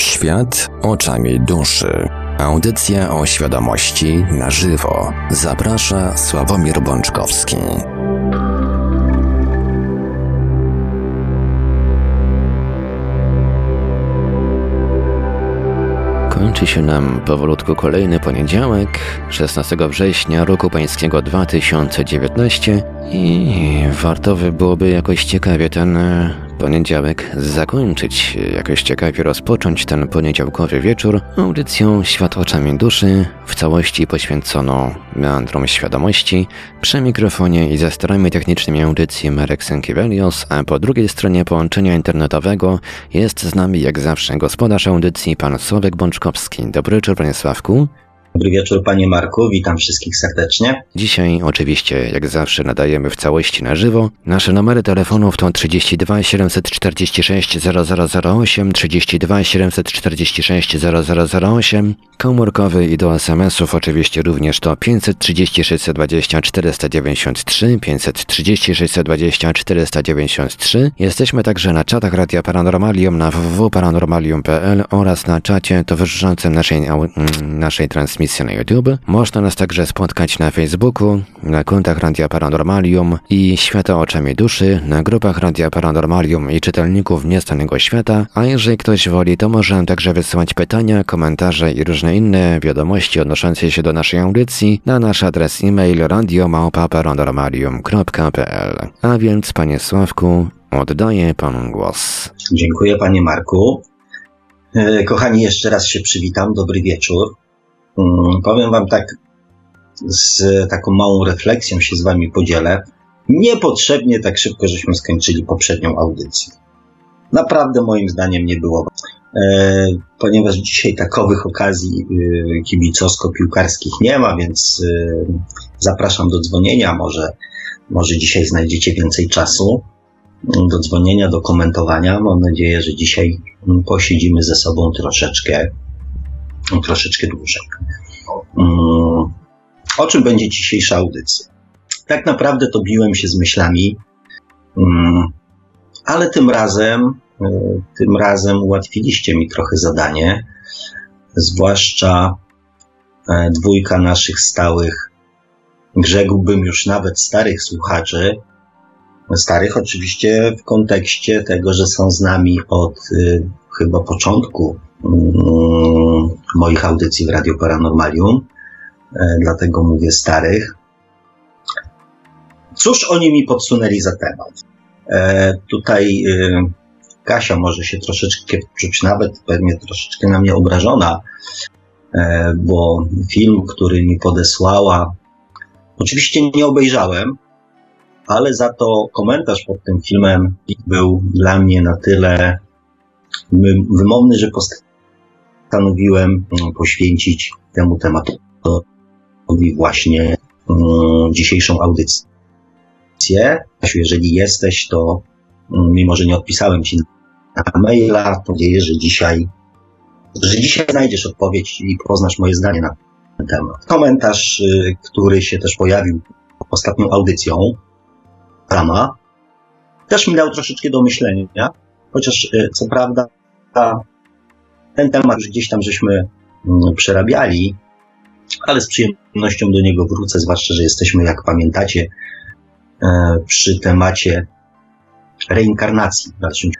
Świat oczami duszy. Audycja o świadomości na żywo. Zaprasza Sławomir Bączkowski. Kończy się nam powolutku kolejny poniedziałek, 16 września roku pańskiego 2019 i warto by byłoby jakoś ciekawie ten poniedziałek zakończyć, jakoś ciekawie rozpocząć ten poniedziałkowy wieczór audycją Świat oczami duszy, w całości poświęconą meandrom świadomości, przy mikrofonie i ze starami technicznymi audycji Marek Sękiewelios, a po drugiej stronie połączenia internetowego jest z nami jak zawsze gospodarz audycji pan Sławek Bączkowski. Dobry wieczór panie Sławku. Dobry wieczór Panie Marku, witam wszystkich serdecznie. Dzisiaj oczywiście, jak zawsze, nadajemy w całości na żywo. Nasze numery telefonów to 32 746 0008, 32 746 0008, komórkowy i do SMS-ów oczywiście również to 530 620 493, 530 620 493. Jesteśmy także na czatach Radia Paranormalium na www.paranormalium.pl oraz na czacie towarzyszącym naszej, naszej transmisji transmisję na YouTube. Można nas także spotkać na Facebooku, na kontach Radia Paranormalium i Świata Oczami Duszy, na grupach Radia Paranormalium i czytelników Niestanego Świata, a jeżeli ktoś woli, to może także wysyłać pytania, komentarze i różne inne wiadomości odnoszące się do naszej audycji na nasz adres e-mail radiomałpa.paranormalium.pl. A więc, panie Sławku, oddaję panu głos. Dziękuję, panie Marku. E, kochani, jeszcze raz się przywitam. Dobry wieczór. Mm, powiem Wam tak, z taką małą refleksją się z Wami podzielę. Niepotrzebnie tak szybko żeśmy skończyli poprzednią audycję. Naprawdę moim zdaniem nie było. E, ponieważ dzisiaj takowych okazji e, kibicowsko-piłkarskich nie ma, więc e, zapraszam do dzwonienia. Może, może dzisiaj znajdziecie więcej czasu do dzwonienia, do komentowania. Mam nadzieję, że dzisiaj posiedzimy ze sobą troszeczkę troszeczkę dłużej. Mm, o czym będzie dzisiejsza audycja? Tak naprawdę to biłem się z myślami, mm, ale tym razem, e, tym razem ułatwiliście mi trochę zadanie, zwłaszcza e, dwójka naszych stałych, rzekłbym już nawet starych słuchaczy, starych oczywiście w kontekście tego, że są z nami od y, chyba początku moich audycji w Radio Paranormalium, e, dlatego mówię starych. Cóż oni mi podsunęli za temat? E, tutaj e, Kasia może się troszeczkę czuć nawet pewnie troszeczkę na mnie obrażona, bo film, który mi podesłała, oczywiście nie obejrzałem, ale za to komentarz pod tym filmem był dla mnie na tyle wymowny, że postanowiłem postanowiłem mm, poświęcić temu tematowi właśnie mm, dzisiejszą audycję. Jeżeli jesteś, to mm, mimo, że nie odpisałem Ci na maila, to nadzieję, że dzisiaj, że dzisiaj znajdziesz odpowiedź i poznasz moje zdanie na ten temat. Komentarz, y, który się też pojawił ostatnią audycją, Rama, też mi dał troszeczkę do myślenia, chociaż y, co prawda ten temat już gdzieś tam żeśmy mm, przerabiali, ale z przyjemnością do niego wrócę, zwłaszcza, że jesteśmy, jak pamiętacie, e, przy temacie reinkarnacji w dalszym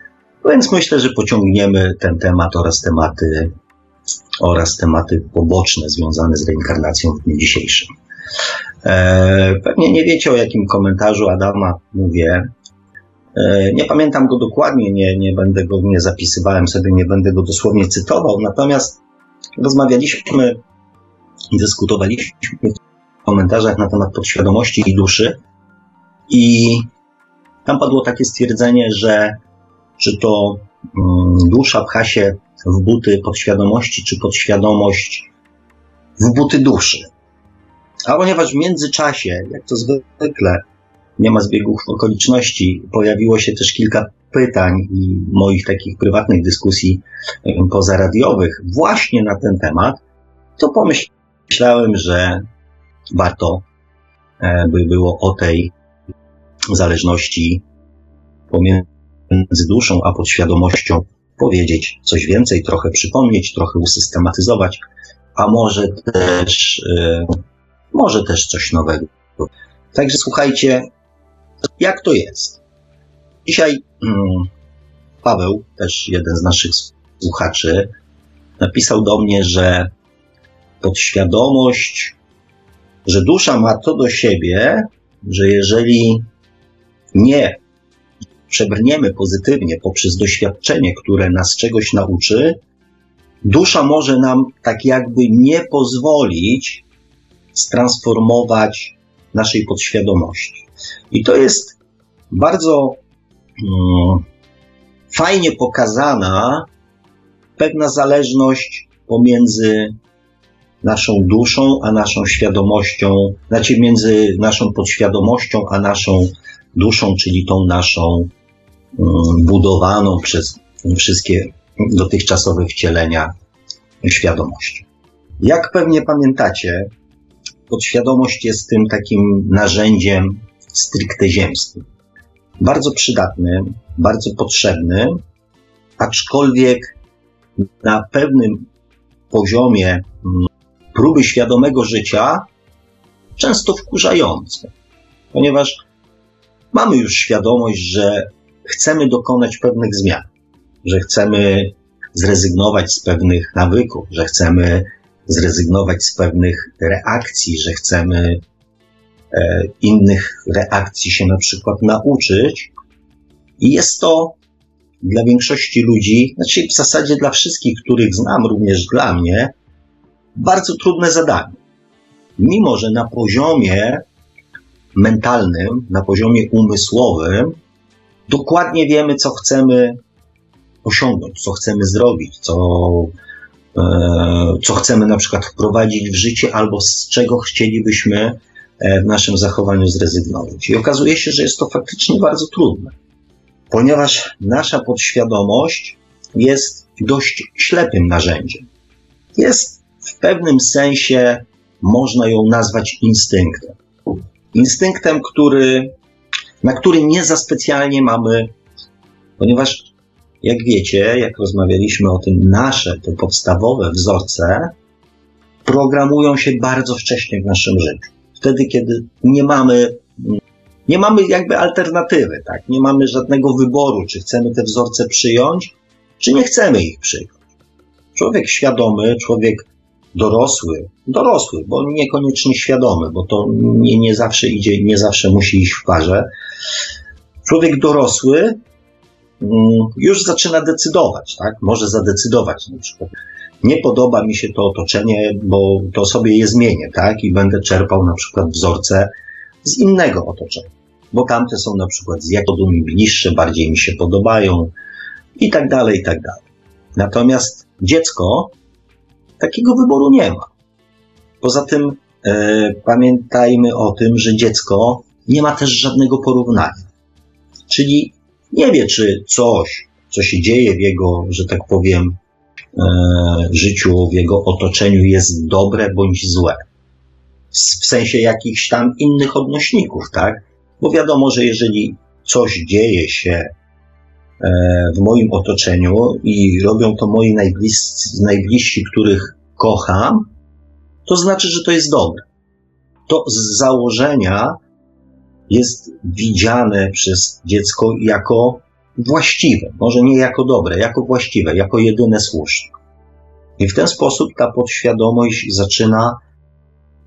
Więc myślę, że pociągniemy ten temat oraz tematy, oraz tematy poboczne związane z reinkarnacją w dniu dzisiejszym. E, pewnie nie wiecie, o jakim komentarzu Adama mówię, nie pamiętam go dokładnie, nie, nie będę go, nie zapisywałem sobie, nie będę go dosłownie cytował, natomiast rozmawialiśmy, dyskutowaliśmy w komentarzach na temat podświadomości i duszy i tam padło takie stwierdzenie, że czy to mm, dusza pcha się w buty podświadomości, czy podświadomość w buty duszy. A ponieważ w międzyczasie, jak to zwykle, nie ma zbiegów okoliczności. Pojawiło się też kilka pytań i moich takich prywatnych dyskusji pozaradiowych właśnie na ten temat, to pomyślałem, że warto e, by było o tej zależności pomiędzy duszą a podświadomością powiedzieć coś więcej, trochę przypomnieć, trochę usystematyzować, a może też, y, może też coś nowego. Także słuchajcie, jak to jest? Dzisiaj mm, Paweł, też jeden z naszych słuchaczy, napisał do mnie, że podświadomość, że dusza ma to do siebie, że jeżeli nie przebrniemy pozytywnie poprzez doświadczenie, które nas czegoś nauczy, dusza może nam tak jakby nie pozwolić stransformować naszej podświadomości. I to jest bardzo um, fajnie pokazana pewna zależność pomiędzy naszą duszą a naszą świadomością, znaczy między naszą podświadomością a naszą duszą, czyli tą naszą um, budowaną przez wszystkie dotychczasowe wcielenia świadomości. Jak pewnie pamiętacie, podświadomość jest tym takim narzędziem stricte ziemskim. Bardzo przydatnym, bardzo potrzebnym, aczkolwiek na pewnym poziomie mm, próby świadomego życia często wkurzający, ponieważ mamy już świadomość, że chcemy dokonać pewnych zmian, że chcemy zrezygnować z pewnych nawyków, że chcemy zrezygnować z pewnych reakcji, że chcemy innych reakcji się na przykład nauczyć. I jest to dla większości ludzi, znaczy w zasadzie dla wszystkich, których znam, również dla mnie, bardzo trudne zadanie. Mimo, że na poziomie mentalnym, na poziomie umysłowym, dokładnie wiemy, co chcemy osiągnąć, co chcemy zrobić, co, e, co chcemy na przykład wprowadzić w życie, albo z czego chcielibyśmy e, w naszym zachowaniu zrezygnować. I okazuje się, że jest to faktycznie bardzo trudne, ponieważ nasza podświadomość jest dość ślepym narzędziem. Jest w pewnym sensie, można ją nazwać instynktem. Instynktem, który, na który nie za specjalnie mamy, ponieważ jak wiecie, jak rozmawialiśmy o tym, nasze, te podstawowe wzorce programują się bardzo wcześnie w naszym życiu. Wtedy, kiedy nie mamy, nie mamy jakby alternatywy, tak? Nie mamy żadnego wyboru, czy chcemy te wzorce przyjąć, czy nie chcemy ich przyjąć. Człowiek świadomy, człowiek dorosły, dorosły, bo niekoniecznie świadomy, bo to nie, nie zawsze idzie, nie zawsze musi iść w parze. Człowiek dorosły Mm, już zaczyna decydować, tak? Może zadecydować na przykład. Nie podoba mi się to otoczenie, bo to sobie je zmienię, tak? I będę czerpał na przykład wzorce z innego otoczenia, bo tamte są na przykład z jakodu mi bliższe, bardziej mi się podobają i tak dalej, i tak dalej. Natomiast dziecko takiego wyboru nie ma. Poza tym e, pamiętajmy o tym, że dziecko nie ma też żadnego porównania. Czyli nie wie, czy coś, co się dzieje w jego, że tak powiem, życiu, w jego otoczeniu jest dobre bądź złe. W sensie jakichś tam innych odnośników, tak? Bo wiadomo, że jeżeli coś dzieje się e, w moim otoczeniu i robią to moi najbliżsi, których kocham, to znaczy, że to jest dobre. To z założenia jest widziane przez dziecko jako właściwe, może nie jako dobre, jako właściwe, jako jedyne słuszne. I w ten sposób ta podświadomość zaczyna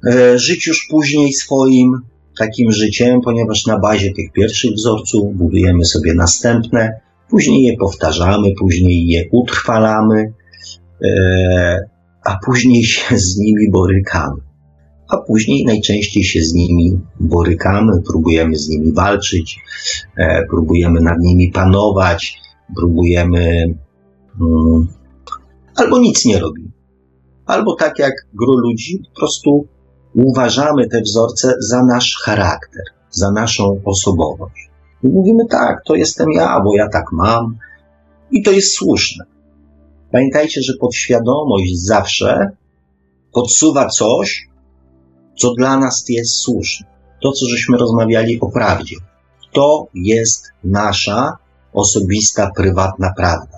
e, żyć już później swoim takim życiem, ponieważ na bazie tych pierwszych wzorców budujemy sobie następne, później je powtarzamy, później je utrwalamy, e, a później się z nimi borykamy a później najczęściej się z nimi borykamy, próbujemy z nimi walczyć, e, próbujemy nad nimi panować, próbujemy mm, albo nic nie robimy. Albo tak jak gro ludzi, po prostu uważamy te wzorce za nasz charakter, za naszą osobowość. I mówimy tak, to jestem ja, bo ja tak mam i to jest słuszne. Pamiętajcie, że podświadomość zawsze podsuwa coś, co dla nas jest słuszne. To, co żeśmy rozmawiali o prawdzie. To jest nasza osobista, prywatna prawda.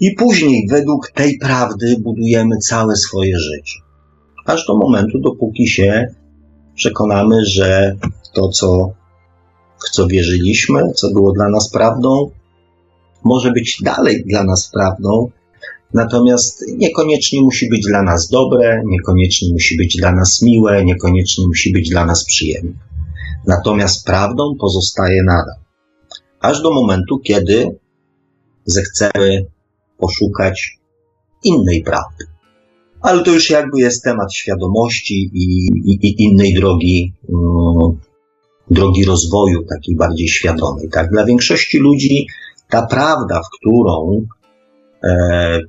I później według tej prawdy budujemy całe swoje życie. Aż do momentu, dopóki się przekonamy, że to, co, w co wierzyliśmy, co było dla nas prawdą, może być dalej dla nas prawdą, natomiast niekoniecznie musi być dla nas dobre, niekoniecznie musi być dla nas miłe, niekoniecznie musi być dla nas przyjemne. Natomiast prawdą pozostaje nadal. Aż do momentu, kiedy zechcemy poszukać innej prawdy. Ale to już jakby jest temat świadomości i, i, i innej drogi, um, drogi rozwoju, takiej bardziej świadomej. Tak? Dla większości ludzi ta prawda, w którą, e,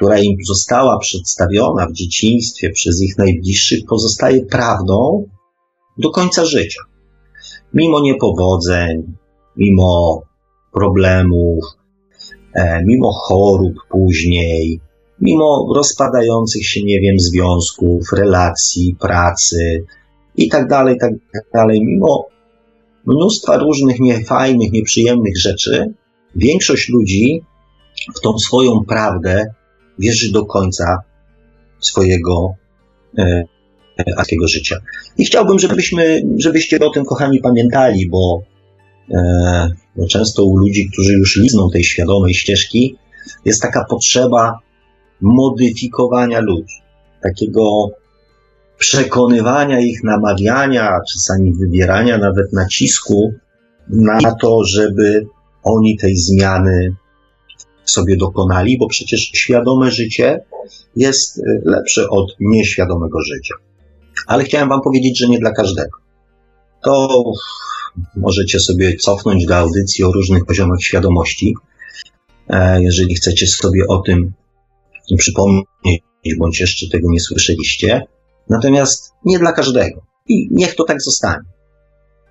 która im została przedstawiona w dzieciństwie przez ich najbliższych, pozostaje prawdą do końca życia. Mimo niepowodzeń, mimo problemów, e, mimo chorób później, mimo rozpadających się, nie wiem, związków, relacji, pracy i tak dalej, tak dalej, mimo mnóstwa różnych niefajnych, nieprzyjemnych rzeczy, większość ludzi w tą swoją prawdę wierzy do końca swojego e, takiego życia. I chciałbym, żebyśmy, żebyście o tym, kochani, pamiętali, bo, e, bo często u ludzi, którzy już lizną tej świadomej ścieżki, jest taka potrzeba modyfikowania ludzi, takiego przekonywania ich, namawiania, czasami wywierania nawet nacisku na to, żeby oni tej zmiany sobie dokonali, bo przecież świadome życie jest y, lepsze od nieświadomego życia. Ale chciałem Wam powiedzieć, że nie dla każdego. To możecie sobie cofnąć do audycji o różnych poziomach świadomości, e, jeżeli chcecie sobie o tym przypomnieć, bądź jeszcze tego nie słyszeliście. Natomiast nie dla każdego. I niech to tak zostanie.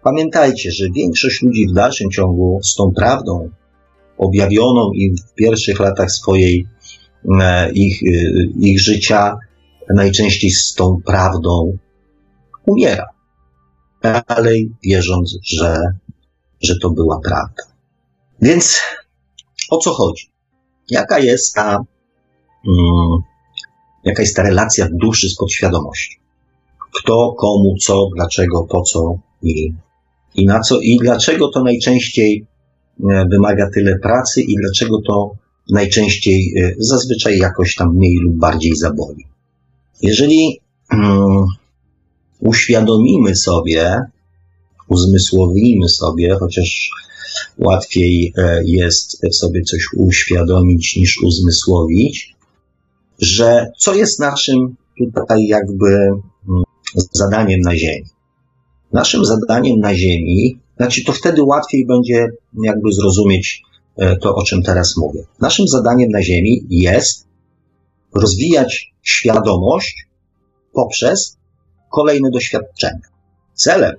Pamiętajcie, że większość ludzi w dalszym ciągu z tą prawdą objawioną im w pierwszych latach swojej e, ich, e, ich życia, najczęściej z tą prawdą umiera. Dalej wierząc, że, że to była prawda. Więc o co chodzi? Jaka jest ta, um, jaka jest ta relacja duszy z podświadomością? Kto, komu, co, dlaczego, po co i i na co i dlaczego to najczęściej wymaga tyle pracy i dlaczego to najczęściej e, zazwyczaj jakoś tam mniej lub bardziej zaboli. Jeżeli um, uświadomimy sobie, uzmysłowimy sobie, chociaż łatwiej e, jest sobie coś uświadomić niż uzmysłowić, że co jest naszym tutaj jakby mm, zadaniem na Ziemi. Naszym zadaniem na Ziemi, znaczy to wtedy łatwiej będzie jakby zrozumieć e, to, o czym teraz mówię. Naszym zadaniem na Ziemi jest rozwijać świadomość poprzez kolejne doświadczenia. Celem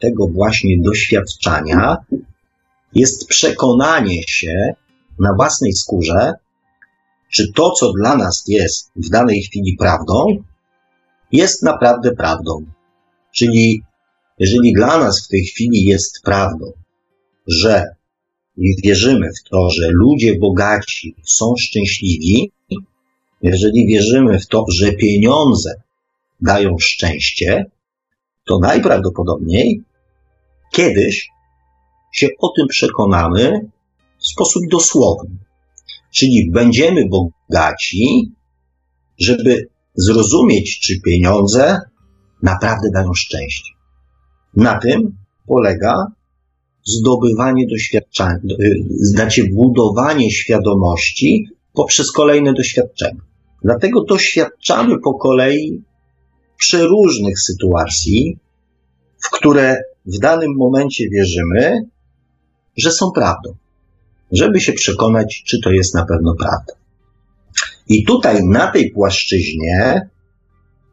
tego właśnie doświadczenia jest przekonanie się na własnej skórze, czy to, co dla nas jest w danej chwili prawdą, jest naprawdę prawdą. Czyli jeżeli dla nas w tej chwili jest prawdą, że wierzymy w to, że ludzie bogaci są szczęśliwi, jeżeli wierzymy w to, że pieniądze dają szczęście, to najprawdopodobniej kiedyś się o tym przekonamy w sposób dosłowny. Czyli będziemy bogaci, żeby zrozumieć, czy pieniądze naprawdę dają szczęście. Na tym polega zdobywanie doświadczenia, y, znaczy budowanie świadomości poprzez kolejne doświadczenia. Dlatego doświadczamy po kolei przeróżnych sytuacji, w które w danym momencie wierzymy, że są prawdą, żeby się przekonać, czy to jest na pewno prawda. I tutaj na tej płaszczyźnie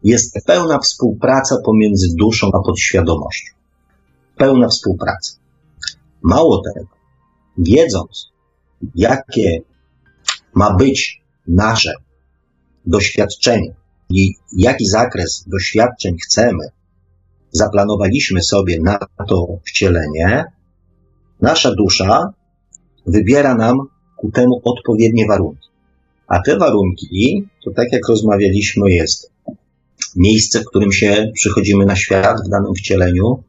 jest pełna współpraca pomiędzy duszą a podświadomością. Pełna współpraca. Mało tego, wiedząc, jakie ma być nasze doświadczenie i jaki zakres doświadczeń chcemy, zaplanowaliśmy sobie na to wcielenie, nasza dusza wybiera nam ku temu odpowiednie warunki. A te warunki, to tak jak rozmawialiśmy, jest miejsce, w którym się przychodzimy na świat w danym wcieleniu.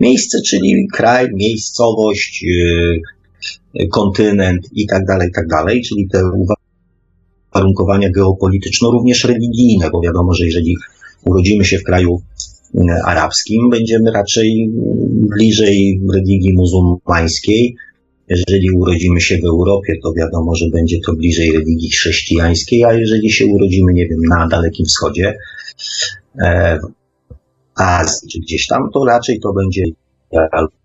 Miejsce, czyli kraj, miejscowość, yy, kontynent i tak dalej, tak dalej, czyli te uwarunkowania geopolityczne, również religijne, bo wiadomo, że jeżeli urodzimy się w kraju yy, arabskim, będziemy raczej bliżej religii muzułmańskiej, jeżeli urodzimy się w Europie, to wiadomo, że będzie to bliżej religii chrześcijańskiej, a jeżeli się urodzimy, nie wiem, na Dalekim Wschodzie, e, Azji czy gdzieś tam, to raczej to będzie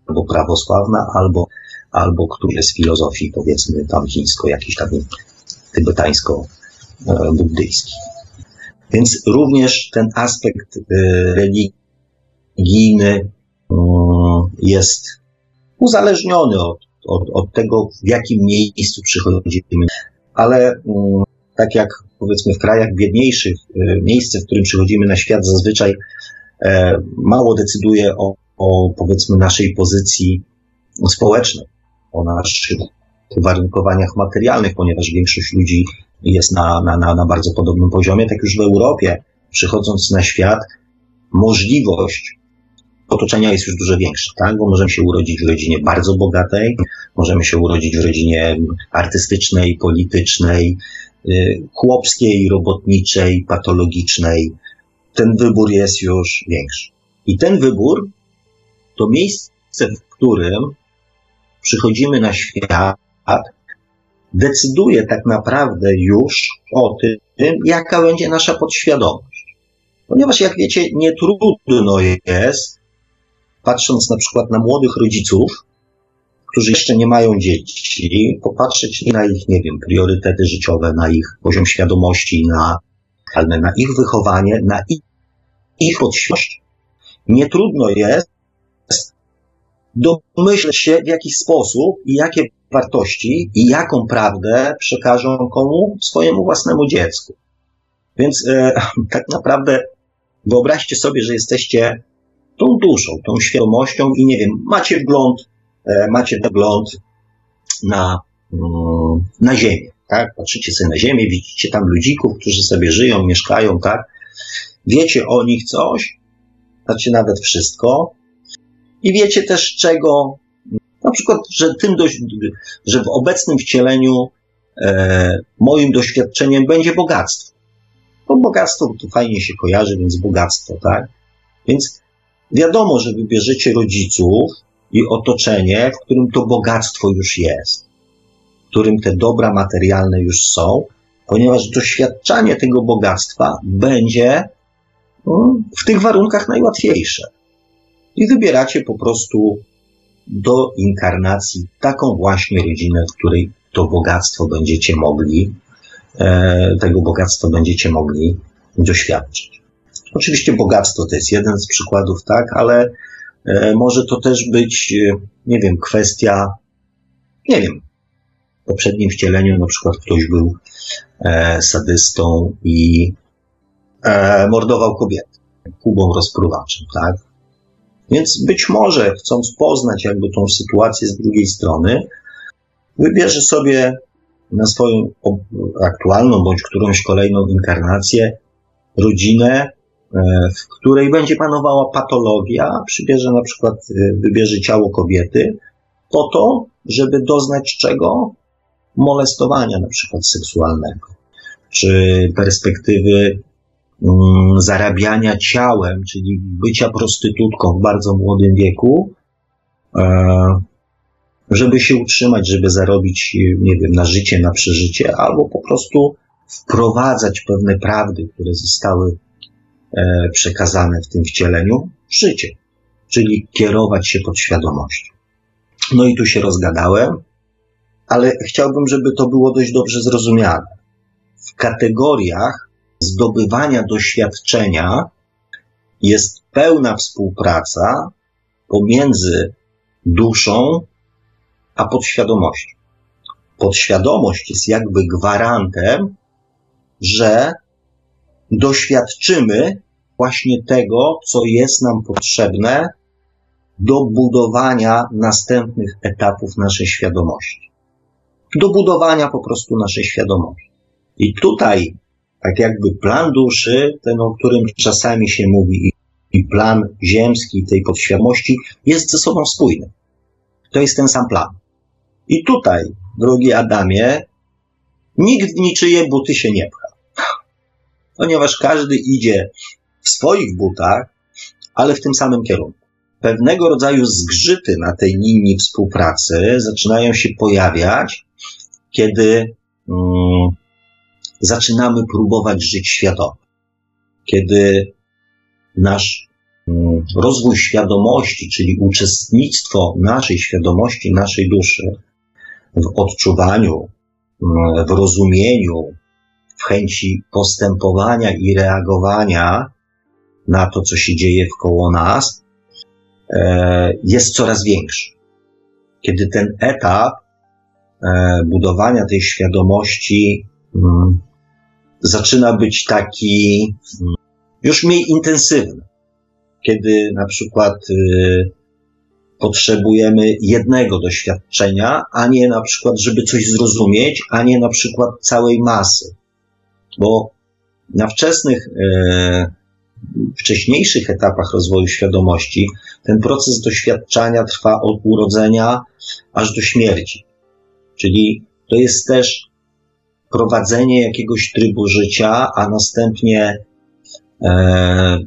albo prawosławna, albo, albo który z filozofii, powiedzmy tam chińsko, jakiś tam tybetańsko-buddyjski. Więc również ten aspekt e, religijny mm, jest uzależniony od od, od tego, w jakim miejscu przychodzimy. Ale mm, tak jak powiedzmy w krajach biedniejszych, y, miejsce, w którym przychodzimy na świat zazwyczaj mało decyduje o, o powiedzmy naszej pozycji społecznej, o naszych uwarunkowaniach materialnych, ponieważ większość ludzi jest na, na, na, na bardzo podobnym poziomie, tak już w Europie, przychodząc na świat, możliwość otoczenia jest już dużo większe, tak? Bo możemy się urodzić w rodzinie bardzo bogatej, możemy się urodzić w rodzinie artystycznej, politycznej, y, chłopskiej, robotniczej, patologicznej. Ten wybór jest już większy. I ten wybór to miejsce, w którym przychodzimy na świat, decyduje tak naprawdę już o tym, jaka będzie nasza podświadomość. Ponieważ, jak wiecie, nie trudno jest patrząc na przykład na młodych rodziców, którzy jeszcze nie mają dzieci, popatrzeć na ich, nie wiem, priorytety życiowe, na ich poziom świadomości, na, na ich wychowanie, na ich, ich podświadomość. Nie trudno jest domyśleć się, w jaki sposób i jakie wartości i jaką prawdę przekażą komu swojemu własnemu dziecku. Więc e, tak naprawdę wyobraźcie sobie, że jesteście tą duszą, tą świadomością i nie wiem, macie wgląd, e, macie wgląd na, mm, na ziemię, tak? Patrzycie sobie na ziemię, widzicie tam ludzików, którzy sobie żyją, mieszkają, tak? Wiecie o nich coś, znaczy nawet wszystko i wiecie też czego, na przykład, że tym dość, że w obecnym wcieleniu e, moim doświadczeniem będzie bogactwo. Bo bogactwo tu fajnie się kojarzy, więc bogactwo, tak? Więc Wiadomo, że wybierzecie rodziców i otoczenie, w którym to bogactwo już jest, w którym te dobra materialne już są, ponieważ doświadczanie tego bogactwa będzie no, w tych warunkach najłatwiejsze. I wybieracie po prostu do inkarnacji taką właśnie rodzinę, w której to bogactwo będziecie mogli, e, tego bogactwa będziecie mogli doświadczyć. Oczywiście bogactwo to jest jeden z przykładów, tak, ale e, może to też być, e, nie wiem, kwestia, nie wiem, w poprzednim wcieleniu na przykład ktoś był e, sadystą i mordował kobiety, kubą rozpruwaczem, tak? Więc być może, chcąc poznać jakby tą sytuację z drugiej strony, wybierze sobie na swoją aktualną bądź którąś kolejną inkarnację rodzinę, E, w której będzie panowała patologia, przybierze na przykład, e, wybierze ciało kobiety po to, żeby doznać czego? Molestowania na przykład seksualnego, czy perspektywy zarabiania ciałem, czyli bycia prostytutką w bardzo młodym wieku, e, żeby się utrzymać, żeby zarobić, nie wiem, na życie, na przeżycie, albo po prostu wprowadzać pewne prawdy, które zostały E, przekazane w tym wcieleniu życie, czyli kierować się pod świadomością. No i tu się rozgadałem, ale chciałbym, żeby to było dość dobrze zrozumiane. W kategoriach zdobywania doświadczenia jest pełna współpraca pomiędzy duszą a podświadomością. Podświadomość jest jakby gwarantem, że doświadczymy właśnie tego, co jest nam potrzebne do budowania następnych etapów naszej świadomości. Do budowania po prostu naszej świadomości. I tutaj, tak jakby plan duszy, ten, o którym czasami się mówi, i plan ziemski tej podświadomości jest ze sobą spójny. To jest ten sam plan. I tutaj, drogi Adamie, nikt w niczyje buty się nie pcha. Ponieważ każdy idzie w swoich butach, ale w tym samym kierunku. Pewnego rodzaju zgrzyty na tej linii współpracy zaczynają się pojawiać, kiedy mm, zaczynamy próbować żyć świadomie. Kiedy nasz mm, rozwój świadomości, czyli uczestnictwo naszej świadomości, naszej duszy w odczuwaniu, mm, w rozumieniu, w chęci postępowania i reagowania na to, co się dzieje wkoło nas, e, jest coraz większy. Kiedy ten etap e, budowania tej świadomości mm, zaczyna być taki już mniej intensywny. Kiedy na przykład y, potrzebujemy jednego doświadczenia, a nie na przykład, żeby coś zrozumieć, a nie na przykład całej masy. Bo na wczesnych, y, wcześniejszych etapach rozwoju świadomości ten proces doświadczania trwa od urodzenia aż do śmierci. Czyli to jest też prowadzenie jakiegoś trybu życia, a następnie e,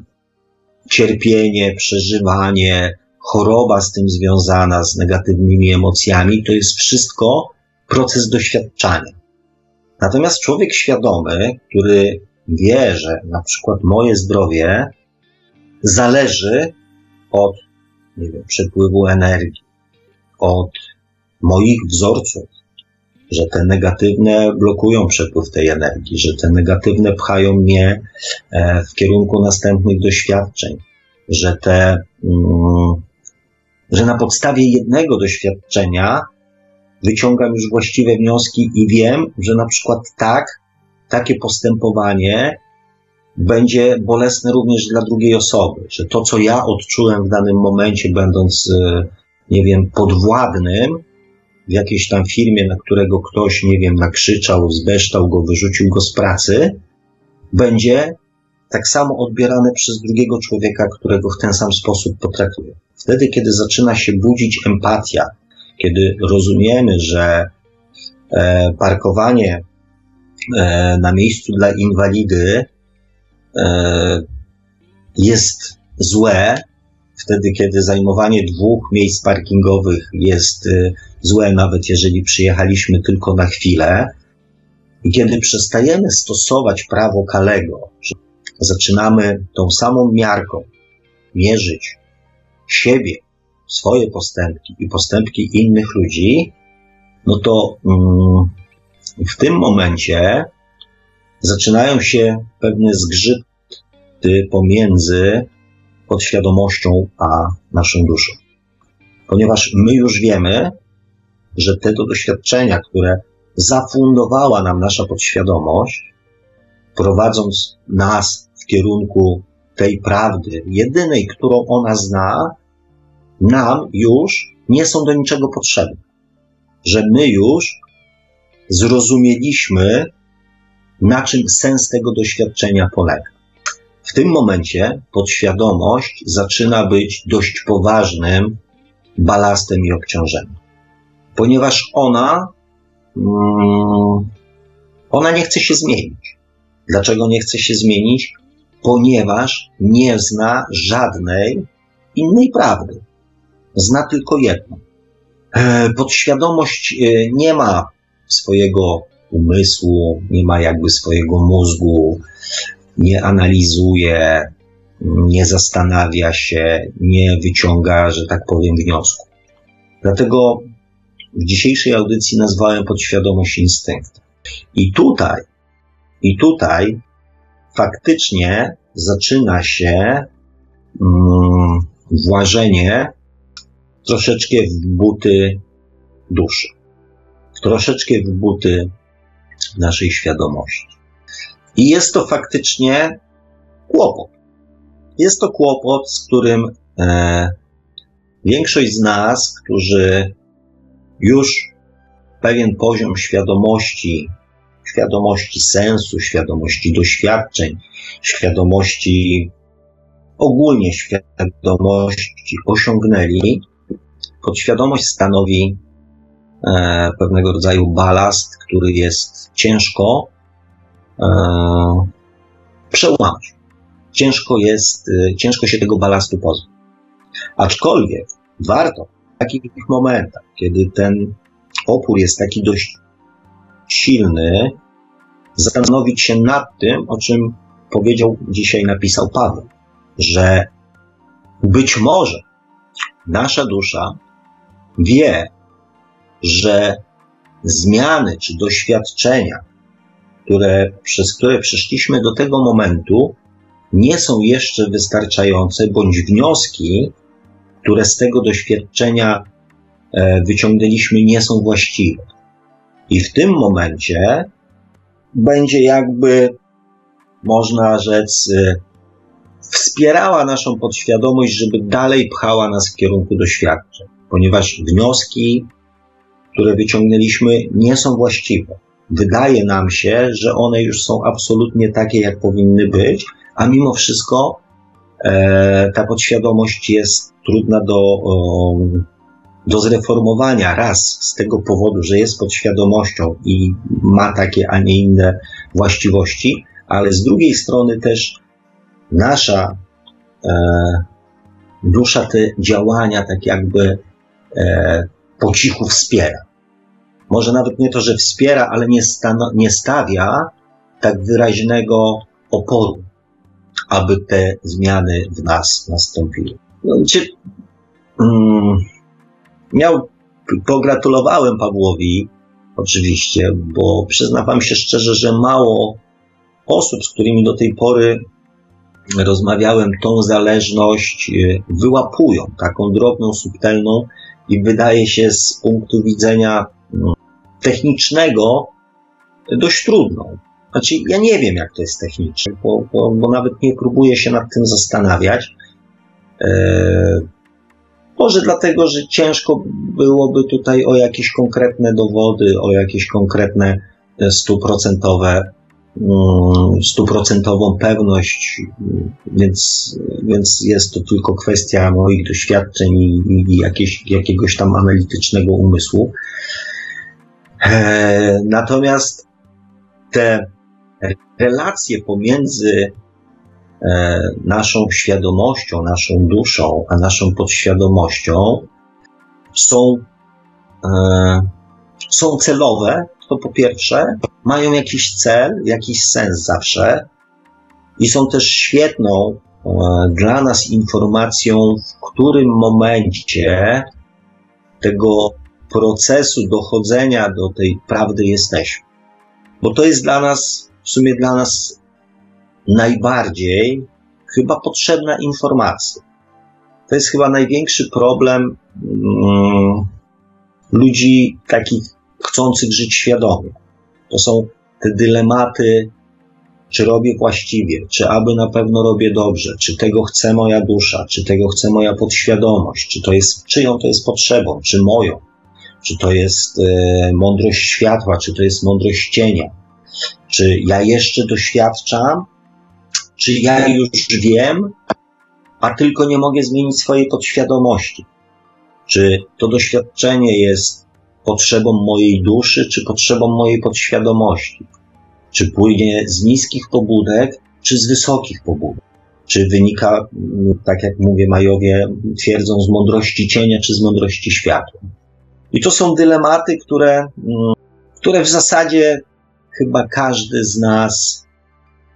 cierpienie, przeżywanie, choroba z tym związana, z negatywnymi emocjami, to jest wszystko proces doświadczania. Natomiast człowiek świadomy, który wie, że na przykład moje zdrowie zależy od, nie wiem, przepływu energii, od moich wzorców, że te negatywne blokują przepływ tej energii, że te negatywne pchają mnie e, w kierunku następnych doświadczeń, że te, mm, że na podstawie jednego doświadczenia wyciągam już właściwe wnioski i wiem, że na przykład tak, takie postępowanie będzie bolesne również dla drugiej osoby, że to, co ja odczułem w danym momencie, będąc, e, nie wiem, podwładnym, w jakiejś tam firmie, na którego ktoś, nie wiem, nakrzyczał, zbeształ go, wyrzucił go z pracy, będzie tak samo odbierane przez drugiego człowieka, którego w ten sam sposób potraktuje. Wtedy, kiedy zaczyna się budzić empatia, kiedy rozumiemy, że e, parkowanie e, na miejscu dla inwalidy e, jest złe, wtedy, kiedy zajmowanie dwóch miejsc parkingowych jest y, złe, nawet jeżeli przyjechaliśmy tylko na chwilę, i kiedy przestajemy stosować prawo Kalego, zaczynamy tą samą miarką mierzyć siebie, swoje postępki i postępki innych ludzi, no to mm, w tym momencie zaczynają się pewne zgrzyty pomiędzy podświadomością a naszą duszą. Ponieważ my już wiemy, że te doświadczenia, które zafundowała nam nasza podświadomość, prowadząc nas w kierunku tej prawdy, jedynej, którą ona zna, nam już nie są do niczego potrzebne. Że my już zrozumieliśmy, na czym sens tego doświadczenia polega. W tym momencie podświadomość zaczyna być dość poważnym balastem i obciążeniem, ponieważ ona, mm, ona nie chce się zmienić. Dlaczego nie chce się zmienić? Ponieważ nie zna żadnej innej prawdy. Zna tylko jedną. E, podświadomość e, nie ma swojego umysłu, nie ma jakby swojego mózgu, nie analizuje, nie zastanawia się, nie wyciąga, że tak powiem, wniosku. Dlatego w dzisiejszej audycji nazwałem podświadomość instynkt. I tutaj, i tutaj faktycznie zaczyna się mm, włażenie troszeczkę w buty duszy, troszeczkę w buty naszej świadomości. I jest to faktycznie kłopot. Jest to kłopot, z którym e, większość z nas, którzy już pewien poziom świadomości świadomości sensu, świadomości doświadczeń, świadomości ogólnie świadomości osiągnęli, podświadomość stanowi e, pewnego rodzaju balast, który jest ciężko przełamać. Ciężko jest, e, ciężko się tego balastu pozbyć. Aczkolwiek warto w takich momentach, kiedy ten opór jest taki dość silny, zastanowić się nad tym, o czym powiedział dzisiaj, napisał Paweł, że być może nasza dusza wie, że zmiany czy doświadczenia, które, przez które przeszliśmy do tego momentu, nie są jeszcze wystarczające, bądź wnioski, które z tego doświadczenia e, wyciągnęliśmy, nie są właściwe. I w tym momencie będzie jakby, można rzec, e, wspierała naszą podświadomość, żeby dalej pchała nas w kierunku doświadczeń, ponieważ wnioski, które wyciągnęliśmy, nie są właściwe. Wydaje nam się, że one już są absolutnie takie, jak powinny być, a mimo wszystko e, ta podświadomość jest trudna do, do zreformowania. Raz z tego powodu, że jest podświadomością i ma takie, a nie inne właściwości, ale z drugiej strony też nasza e, dusza te działania tak jakby e, po cichu wspiera. Może nawet nie to, że wspiera, ale nie, nie stawia tak wyraźnego oporu, aby te zmiany w nas nastąpiły. No, czy, mm, miał, pogratulowałem Pawłowi, oczywiście, bo przyznam wam się szczerze, że mało osób, z którymi do tej pory rozmawiałem, tą zależność e, wyłapują, taką drobną, subtelną i wydaje się z punktu widzenia mm, technicznego dość trudną. Znaczy, ja nie wiem, jak to jest technicznie, bo, bo, bo nawet nie próbuję się nad tym zastanawiać. Eee, może dlatego, że ciężko byłoby tutaj o jakieś konkretne dowody, o jakieś konkretne e, stuprocentowe Mm, stuprocentową pewność, więc, więc jest to tylko kwestia moich doświadczeń i, i jakieś, jakiegoś tam analitycznego umysłu. E, natomiast te relacje pomiędzy e, naszą świadomością, naszą duszą, a naszą podświadomością są, e, są celowe, to po pierwsze, mają jakiś cel, jakiś sens zawsze i są też świetną dla nas informacją, w którym momencie tego procesu dochodzenia do tej prawdy jesteśmy. Bo to jest dla nas, w sumie dla nas najbardziej chyba potrzebna informacja. To jest chyba największy problem mm, ludzi takich chcących żyć świadomie. To są te dylematy, czy robię właściwie, czy aby na pewno robię dobrze, czy tego chce moja dusza, czy tego chce moja podświadomość, czy to jest, czyją to jest potrzebą, czy moją, czy to jest e, mądrość światła, czy to jest mądrość cienia, czy ja jeszcze doświadczam, czy ja już wiem, a tylko nie mogę zmienić swojej podświadomości. Czy to doświadczenie jest potrzebom mojej duszy, czy potrzebom mojej podświadomości? Czy płynie z niskich pobudek, czy z wysokich pobudek? Czy wynika, tak jak mówię, Majowie twierdzą, z mądrości cienia, czy z mądrości światła? I to są dylematy, które, które w zasadzie chyba każdy z nas,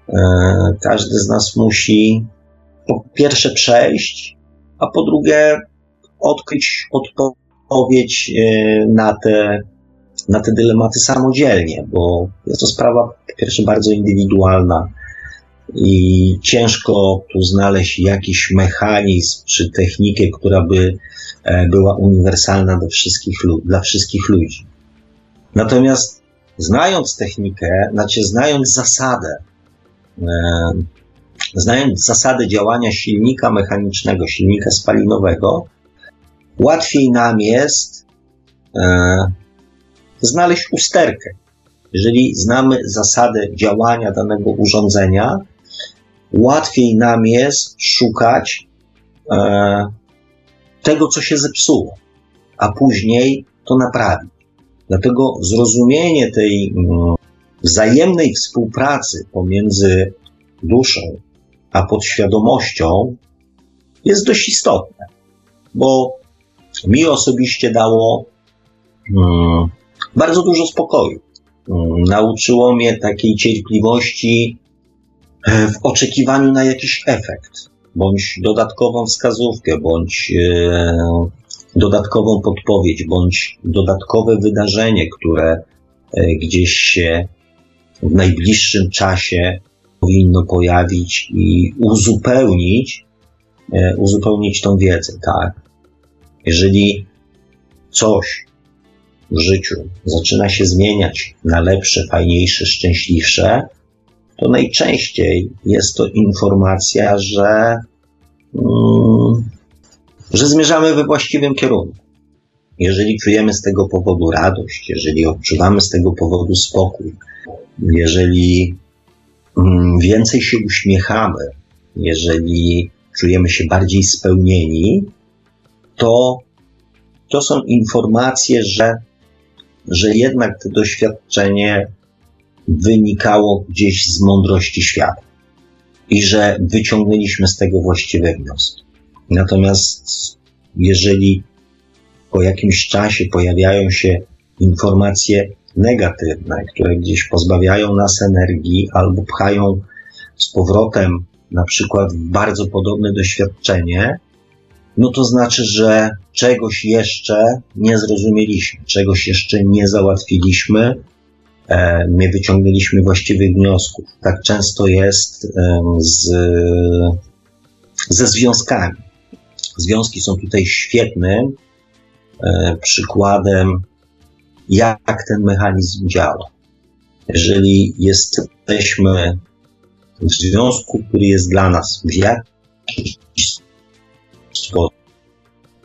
e, każdy z nas musi po pierwsze przejść, a po drugie odkryć odpowiedź odpowiedź e, na te, na te dylematy samodzielnie, bo jest to sprawa po pierwsze bardzo indywidualna i ciężko tu znaleźć jakiś mechanizm czy technikę, która by e, była uniwersalna dla wszystkich, dla wszystkich ludzi. Natomiast znając technikę, znaczy znając zasadę, e, znając zasadę działania silnika mechanicznego, silnika spalinowego, łatwiej nam jest e, znaleźć usterkę jeżeli znamy zasadę działania danego urządzenia, łatwiej nam jest szukać e, tego, co się zepsuło, a później to naprawić. Dlatego zrozumienie tej mm, wzajemnej współpracy pomiędzy duszą a podświadomością jest dość istotne, bo mi osobiście dało mm, bardzo dużo spokoju. Mm, nauczyło mnie takiej cierpliwości w oczekiwaniu na jakiś efekt, bądź dodatkową wskazówkę, bądź e, dodatkową podpowiedź, bądź dodatkowe wydarzenie, które e, gdzieś się w najbliższym czasie powinno pojawić i uzupełnić, uzupełnić tą wiedzę, tak. Jeżeli coś w życiu zaczyna się zmieniać na lepsze, fajniejsze, szczęśliwsze, to najczęściej jest to informacja, że, mm, że zmierzamy we właściwym kierunku. Jeżeli czujemy z tego powodu radość, jeżeli odczuwamy z tego powodu spokój, jeżeli mm, więcej się uśmiechamy, jeżeli czujemy się bardziej spełnieni, to to są informacje, że że jednak to doświadczenie wynikało gdzieś z mądrości świata i że wyciągnęliśmy z tego właściwe wnioski. Natomiast jeżeli po jakimś czasie pojawiają się informacje negatywne, które gdzieś pozbawiają nas energii albo pchają z powrotem na przykład bardzo podobne doświadczenie, no to znaczy, że czegoś jeszcze nie zrozumieliśmy, czegoś jeszcze nie załatwiliśmy, nie wyciągnęliśmy właściwych wniosków. Tak często jest z, ze związkami. Związki są tutaj świetnym e, przykładem, jak ten mechanizm działa. Jeżeli jesteśmy w związku, który jest dla nas w jakiś sposób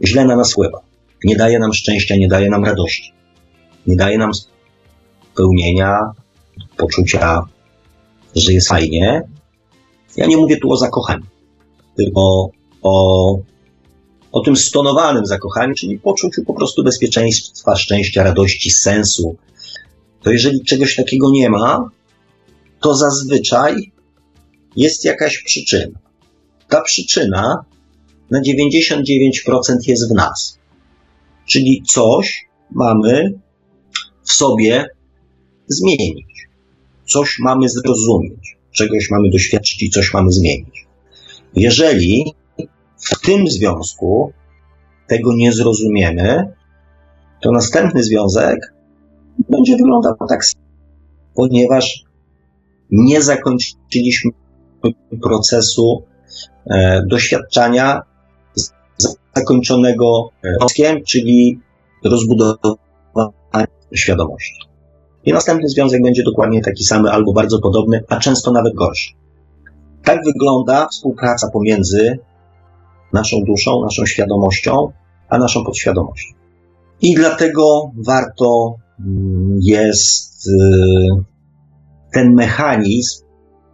źle na nas wpływa. Nie daje nam szczęścia, nie daje nam radości. Nie daje nam spełnienia, poczucia, że jest fajnie. Ja nie mówię tu o zakochaniu, tylko o, o tym stonowanym zakochaniu, czyli poczuciu po prostu bezpieczeństwa, szczęścia, radości, sensu. To jeżeli czegoś takiego nie ma, to zazwyczaj jest jakaś przyczyna. Ta przyczyna na 99% jest w nas. Czyli coś mamy w sobie zmienić. Coś mamy zrozumieć. Czegoś mamy doświadczyć i coś mamy zmienić. Jeżeli w tym związku tego nie zrozumiemy, to następny związek będzie wyglądał tak samo, ponieważ nie zakończyliśmy procesu e, doświadczania zakończonego wnioskiem, czyli rozbudowania świadomości. I następny związek będzie dokładnie taki sam, albo bardzo podobny, a często nawet gorszy. Tak wygląda współpraca pomiędzy naszą duszą, naszą świadomością, a naszą podświadomością. I dlatego warto mm, jest y, ten mechanizm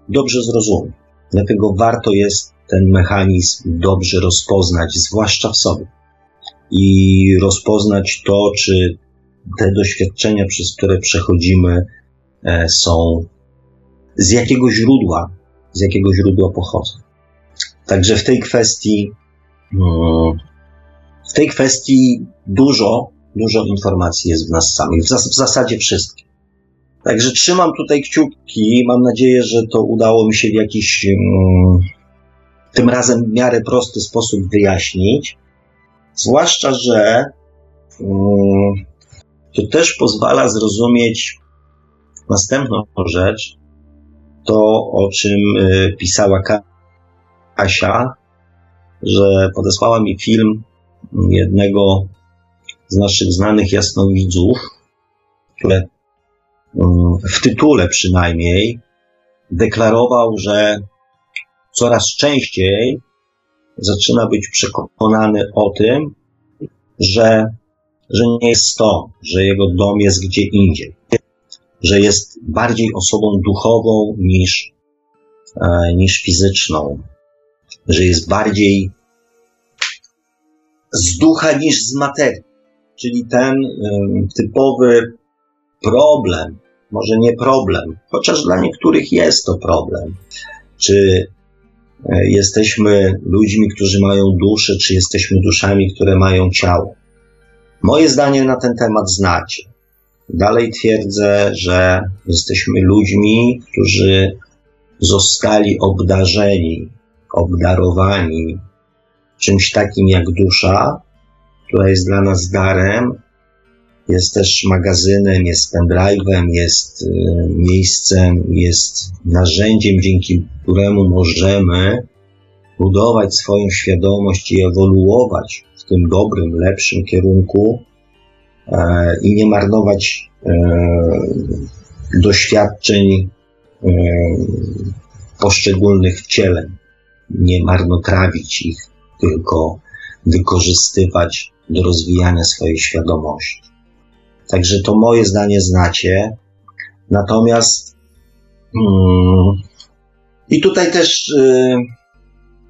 dobrze zrozumieć. Dlatego warto jest ten mechanizm dobrze rozpoznać, zwłaszcza w sobie. I rozpoznać to, czy te doświadczenia, przez które przechodzimy, e, są z jakiego źródła, z jakiego źródła pochodzą. Także w tej kwestii, mm, w tej kwestii dużo, dużo informacji jest w nas samych, w, zasadzie wszystkie. Także trzymam tutaj kciuki, mam nadzieję, że to udało mi się w jakiś mm, tym razem w miarę prosty sposób wyjaśnić. Zwłaszcza, że um, to też pozwala zrozumieć następną rzecz, to o czym y, pisała Kasia, że podesłała mi film jednego z naszych znanych jasnowidzów, które um, w tytule przynajmniej deklarował, że coraz częściej zaczyna być przekonany o tym, że, że nie jest stąd, że jego dom jest gdzie indziej, że jest bardziej osobą duchową niż, e, niż fizyczną, że jest bardziej z ducha niż z materii. Czyli ten typowy problem, może nie problem, chociaż dla niektórych jest to problem. Czy e, jesteśmy ludźmi, którzy mają duszę, czy jesteśmy duszami, które mają ciało? Moje zdanie na ten temat znacie. Dalej twierdzę, że jesteśmy ludźmi, którzy zostali obdarzeni, obdarowani czymś takim jak dusza, która jest dla nas darem, jest też magazynem, jest pendrive'em, jest y, miejscem, jest narzędziem, dzięki któremu możemy budować swoją świadomość i ewoluować w tym dobrym, lepszym kierunku e, i nie marnować e, doświadczeń e, poszczególnych wcieleń, nie marnotrawić ich, tylko wykorzystywać do rozwijania swojej świadomości. Także to moje zdanie znacie. Natomiast hmm, i tutaj też y,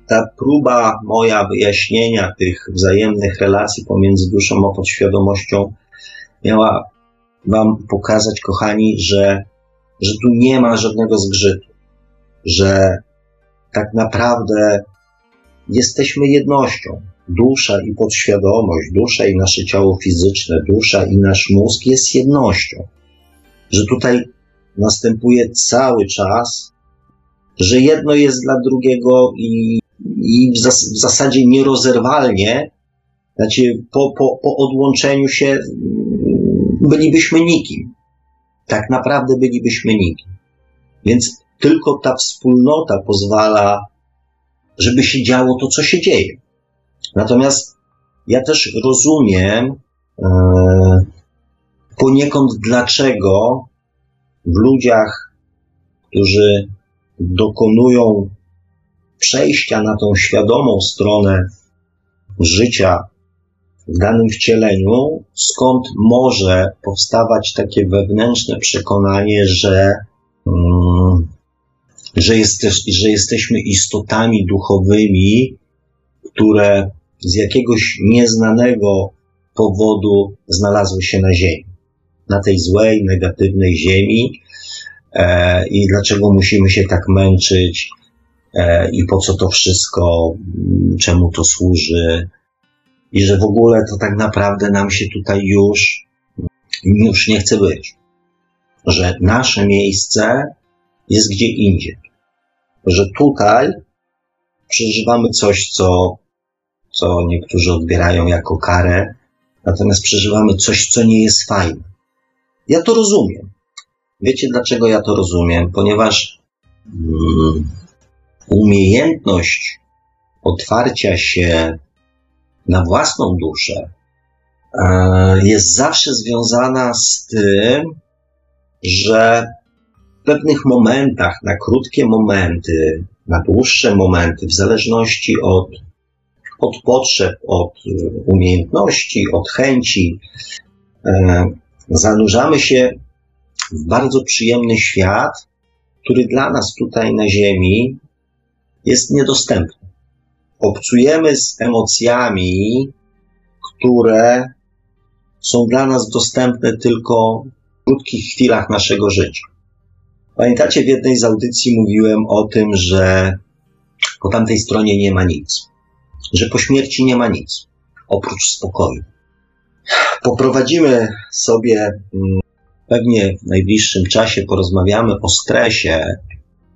ta próba moja wyjaśnienia tych wzajemnych relacji pomiędzy duszą a podświadomością miała Wam pokazać, kochani, że, że tu nie ma żadnego zgrzytu, że tak naprawdę jesteśmy jednością, dusza i podświadomość, dusza i nasze ciało fizyczne, dusza i nasz mózg jest jednością. Że tutaj następuje cały czas, że jedno jest dla drugiego i, i w, zas w zasadzie nierozerwalnie, znaczy po, po, po odłączeniu się mm, bylibyśmy nikim. Tak naprawdę bylibyśmy nikim. Więc tylko ta wspólnota pozwala, żeby się działo to, co się dzieje. Natomiast ja też rozumiem e, poniekąd, dlaczego w ludziach, którzy dokonują przejścia na tą świadomą stronę życia w danym wcieleniu, skąd może powstawać takie wewnętrzne przekonanie, że, mm, że, jest, że jesteśmy istotami duchowymi, które z jakiegoś nieznanego powodu znalazły się na Ziemi. Na tej złej, negatywnej Ziemi. E, I dlaczego musimy się tak męczyć? E, I po co to wszystko? Czemu to służy? I że w ogóle to tak naprawdę nam się tutaj już, już nie chce być. Że nasze miejsce jest gdzie indziej. Że tutaj przeżywamy coś, co co niektórzy odbierają jako karę, natomiast przeżywamy coś, co nie jest fajne. Ja to rozumiem. Wiecie, dlaczego ja to rozumiem? Ponieważ mm, umiejętność otwarcia się na własną duszę e, jest zawsze związana z tym, że w pewnych momentach, na krótkie momenty, na dłuższe momenty, w zależności od od potrzeb, od y, umiejętności, od chęci. E, zanurzamy się w bardzo przyjemny świat, który dla nas tutaj na Ziemi jest niedostępny. Obcujemy z emocjami, które są dla nas dostępne tylko w krótkich chwilach naszego życia. Pamiętacie, w jednej z audycji mówiłem o tym, że po tamtej stronie nie ma nic że po śmierci nie ma nic oprócz spokoju. Poprowadzimy sobie mm, pewnie w najbliższym czasie, porozmawiamy o stresie,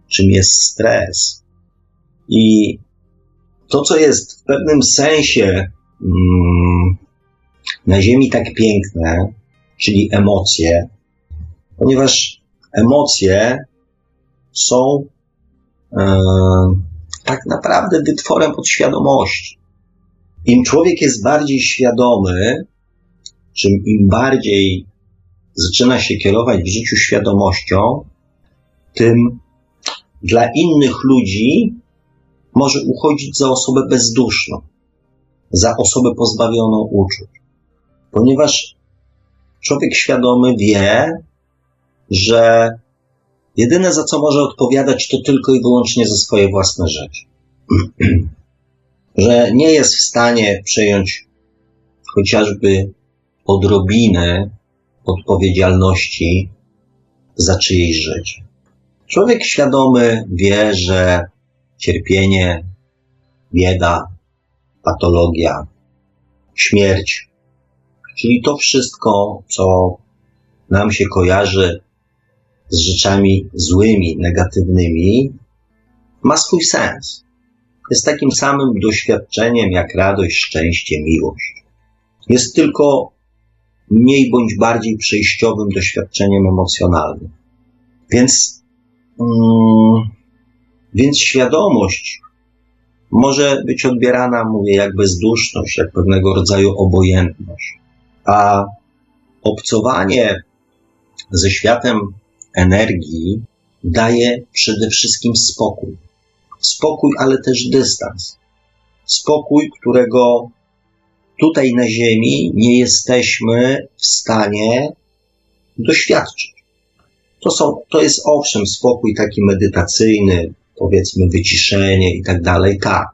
czym jest stres. I to, co jest w pewnym sensie mm, na Ziemi tak piękne, czyli emocje, ponieważ emocje są tak naprawdę wytworem podświadomości. Im człowiek jest bardziej świadomy, czym im bardziej zaczyna się kierować w życiu świadomością, tym dla innych ludzi może uchodzić za osobę bezduszną, za osobę pozbawioną uczuć. Ponieważ człowiek świadomy wie, że jedyne za co może odpowiadać to tylko i wyłącznie za swoje własne rzeczy. że nie jest w stanie przejąć chociażby odrobiny odpowiedzialności za czyjeś życie. Człowiek świadomy wie, że cierpienie, bieda, patologia, śmierć, czyli to wszystko, co nam się kojarzy z rzeczami złymi, negatywnymi, ma swój sens. Jest takim samym doświadczeniem jak radość, szczęście, miłość. Jest tylko mniej bądź bardziej przejściowym doświadczeniem emocjonalnym. Więc, mm, więc świadomość może być odbierana, mówię, jak bezduszność, jak pewnego rodzaju obojętność. A obcowanie ze światem energii daje przede wszystkim spokój. Spokój, ale też dystans. Spokój, którego tutaj na Ziemi nie jesteśmy w stanie doświadczyć. To, są, to jest owszem spokój taki medytacyjny, powiedzmy wyciszenie i tak dalej, tak.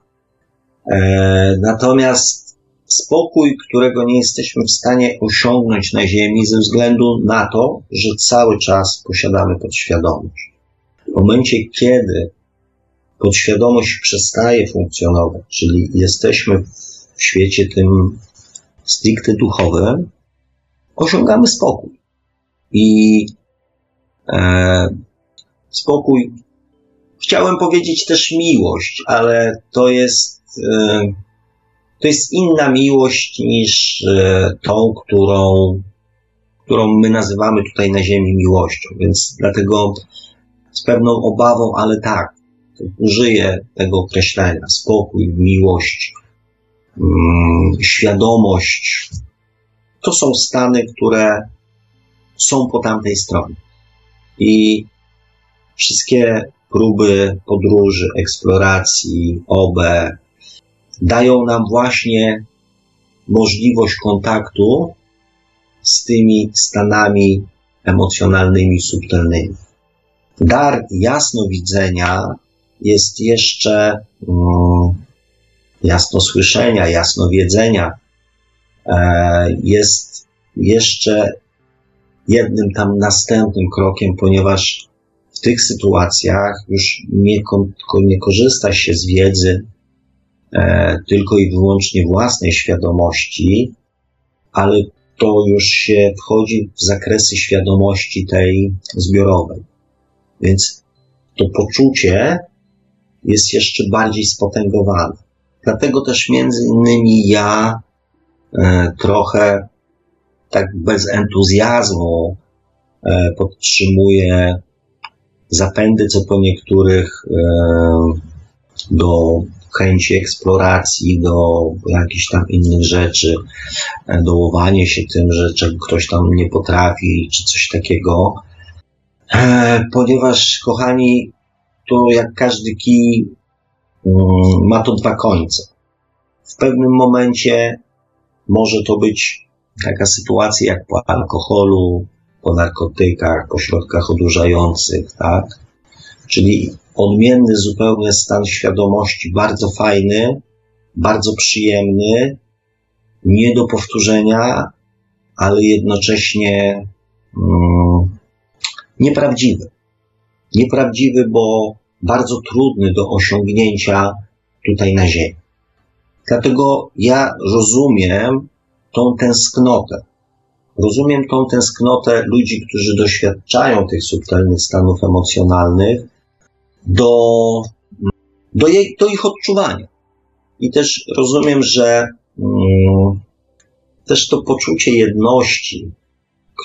E, natomiast spokój, którego nie jesteśmy w stanie osiągnąć na Ziemi ze względu na to, że cały czas posiadamy podświadomość. W momencie, kiedy podświadomość przestaje funkcjonować, czyli jesteśmy w świecie tym stricte duchowym, osiągamy spokój. I e, spokój, chciałem powiedzieć też miłość, ale to jest, e, to jest inna miłość niż e, tą, którą, którą my nazywamy tutaj na Ziemi miłością. Więc dlatego z pewną obawą, ale tak, użyję tego określenia spokój, miłość, mm, świadomość. To są stany, które są po tamtej stronie. I wszystkie próby podróży, eksploracji, OB dają nam właśnie możliwość kontaktu z tymi stanami emocjonalnymi, subtelnymi. Dar jasnowidzenia jest jeszcze um, jasno słyszenia, jasno wiedzenia, e, jest jeszcze jednym tam następnym krokiem, ponieważ tych sytuacjach już nie, nie korzysta się z wiedzy e, tylko i wyłącznie własnej świadomości, ale to już się wchodzi w zakresy świadomości tej zbiorowej. Więc to poczucie jest jeszcze bardziej spotęgowane. Dlatego też między innymi ja e, trochę tak bez entuzjazmu e, podtrzymuję zapędy co po niektórych e, do chęci eksploracji, do jakichś tam innych rzeczy, e, dołowanie się tym, że ktoś tam nie potrafi, czy coś takiego. E, ponieważ, kochani, to jak każdy kij mm, ma to dwa końce. W pewnym momencie może to być taka sytuacja jak po alkoholu, po narkotykach, po środkach odurzających, tak? Czyli odmienny zupełnie stan świadomości, bardzo fajny, bardzo przyjemny, nie do powtórzenia, ale jednocześnie mm, nieprawdziwy. Nieprawdziwy, bo bardzo trudny do osiągnięcia tutaj na Ziemi. Dlatego ja rozumiem tą tęsknotę. Rozumiem tą tęsknotę ludzi, którzy doświadczają tych subtelnych stanów emocjonalnych do, do, jej, do ich odczuwania. I też rozumiem, że mm, też to poczucie jedności,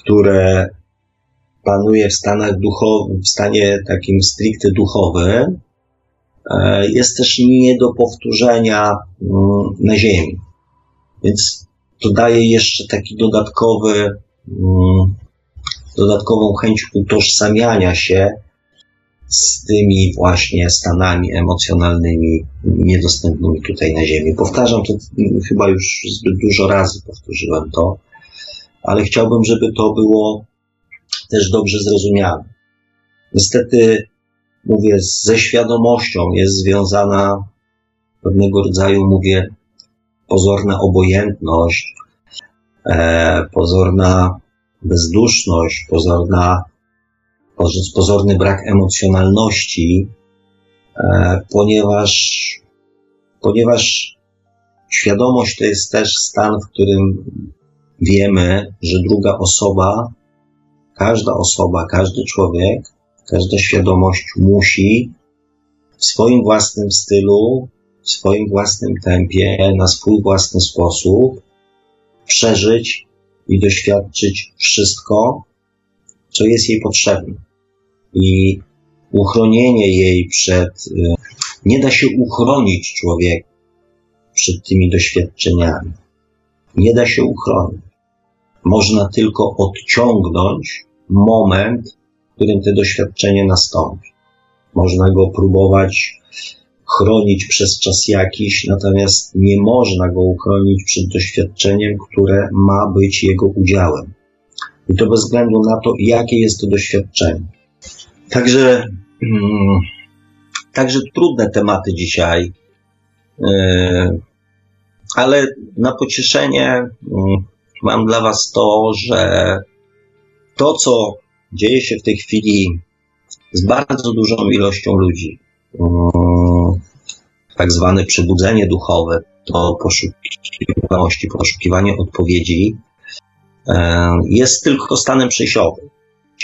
które panuje w stanach duchowym, w stanie takim stricte duchowym, e, jest też nie do powtórzenia mm, na Ziemi. Więc to daje jeszcze taki dodatkowy, mm, dodatkową chęć utożsamiania się z tymi właśnie stanami emocjonalnymi niedostępnymi tutaj na Ziemi. Powtarzam to chyba już zbyt dużo razy powtórzyłem to, ale chciałbym, żeby to było też dobrze zrozumiane. Niestety, mówię, ze świadomością jest związana pewnego rodzaju, mówię, pozorna obojętność, e, pozorna bezduszność, pozorna, pozorny brak emocjonalności, e, ponieważ, ponieważ świadomość to jest też stan, w którym wiemy, że druga osoba, każda osoba, każdy człowiek, każda świadomość musi w swoim własnym stylu, w swoim własnym tempie, na swój własny sposób przeżyć i doświadczyć wszystko, co jest jej potrzebne. I uchronienie jej przed, y, nie da się uchronić człowieka przed tymi doświadczeniami. Nie da się uchronić. Można tylko odciągnąć moment, w którym te doświadczenie nastąpi. Można go próbować chronić przez czas jakiś, natomiast nie można go uchronić przed doświadczeniem, które ma być jego udziałem. I to bez względu na to, jakie jest to doświadczenie. Także, mm, także trudne tematy dzisiaj, yy, ale na pocieszenie yy, mam dla Was to, że to, co dzieje się w tej chwili z bardzo dużą ilością ludzi, yy, tak zwane przebudzenie duchowe, to poszukiwanie, poszukiwanie odpowiedzi, e, jest tylko stanem przejściowym.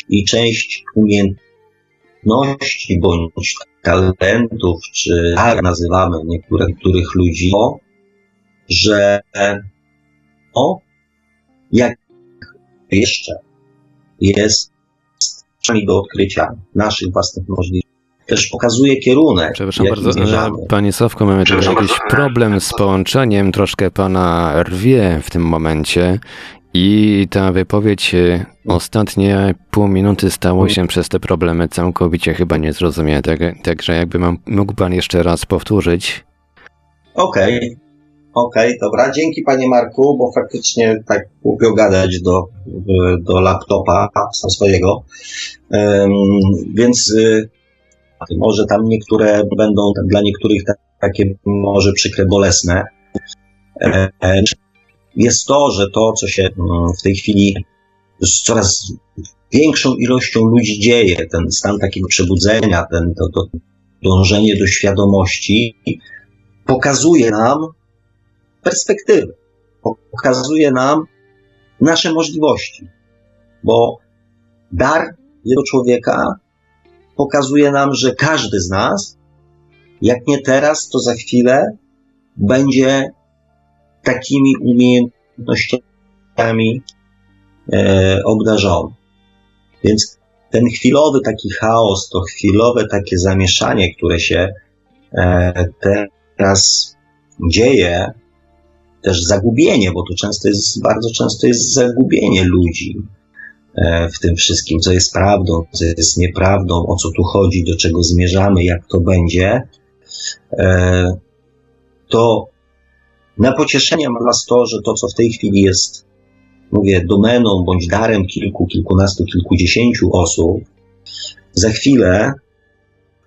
I część umiejętności bądź talentów, czy jak nazywamy niektórych, niektórych ludzi, o, że o, jak jeszcze jest do odkrycia naszych własnych możliwości też pokazuje kierunek. Przepraszam bardzo, Panie Sławko, mamy tutaj jakiś problem z połączeniem, troszkę Pana rwie w tym momencie i ta wypowiedź e, ostatnie pół minuty stało się przez te problemy całkowicie chyba niezrozumiałe, tak, także jakby mam, mógł Pan jeszcze raz powtórzyć. Okej, okay. okej, okay, dobra, dzięki Panie Marku, bo faktycznie tak głupio gadać do, do laptopa swojego, um, więc y, może tam niektóre będą dla niektórych takie może przykre, bolesne. E, jest to, że to, co się mm, w tej chwili z coraz większą ilością ludzi dzieje, ten stan takiego przebudzenia, ten, to, to dążenie do świadomości, pokazuje nam perspektywy, pokazuje nam nasze możliwości, bo dar jego człowieka pokazuje nam, że każdy z nas, jak nie teraz, to za chwilę będzie takimi umiejętnościami e, obdarzony. Więc ten chwilowy taki chaos, to chwilowe takie zamieszanie, które się e, teraz dzieje, też zagubienie, bo to często jest, bardzo często jest zagubienie ludzi, w tym wszystkim, co jest prawdą, co jest nieprawdą, o co tu chodzi, do czego zmierzamy, jak to będzie, e, to na pocieszenie ma nas to, że to, co w tej chwili jest, mówię, domeną bądź darem kilku, kilkunastu, kilkudziesięciu osób, za chwilę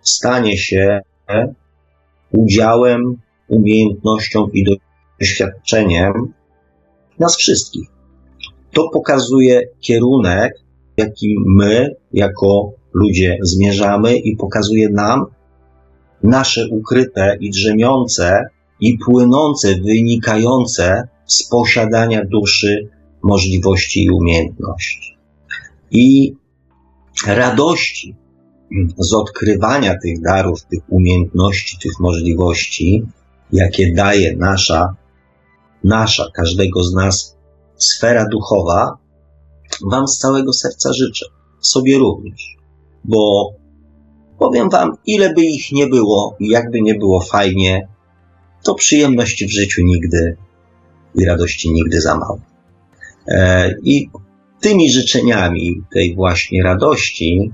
stanie się udziałem, umiejętnością i doświadczeniem nas wszystkich to pokazuje kierunek, jaki my jako ludzie zmierzamy i pokazuje nam nasze ukryte i drzemiące i płynące, wynikające z posiadania duszy możliwości i umiejętności. I radości z odkrywania tych darów, tych umiejętności, tych możliwości, jakie daje nasza, nasza, każdego z nas sfera duchowa, Wam z całego serca życzę. Sobie również. Bo powiem Wam, ile by ich nie było, jakby nie było fajnie, to przyjemności w życiu nigdy i radości nigdy za mało. E, I tymi życzeniami tej właśnie radości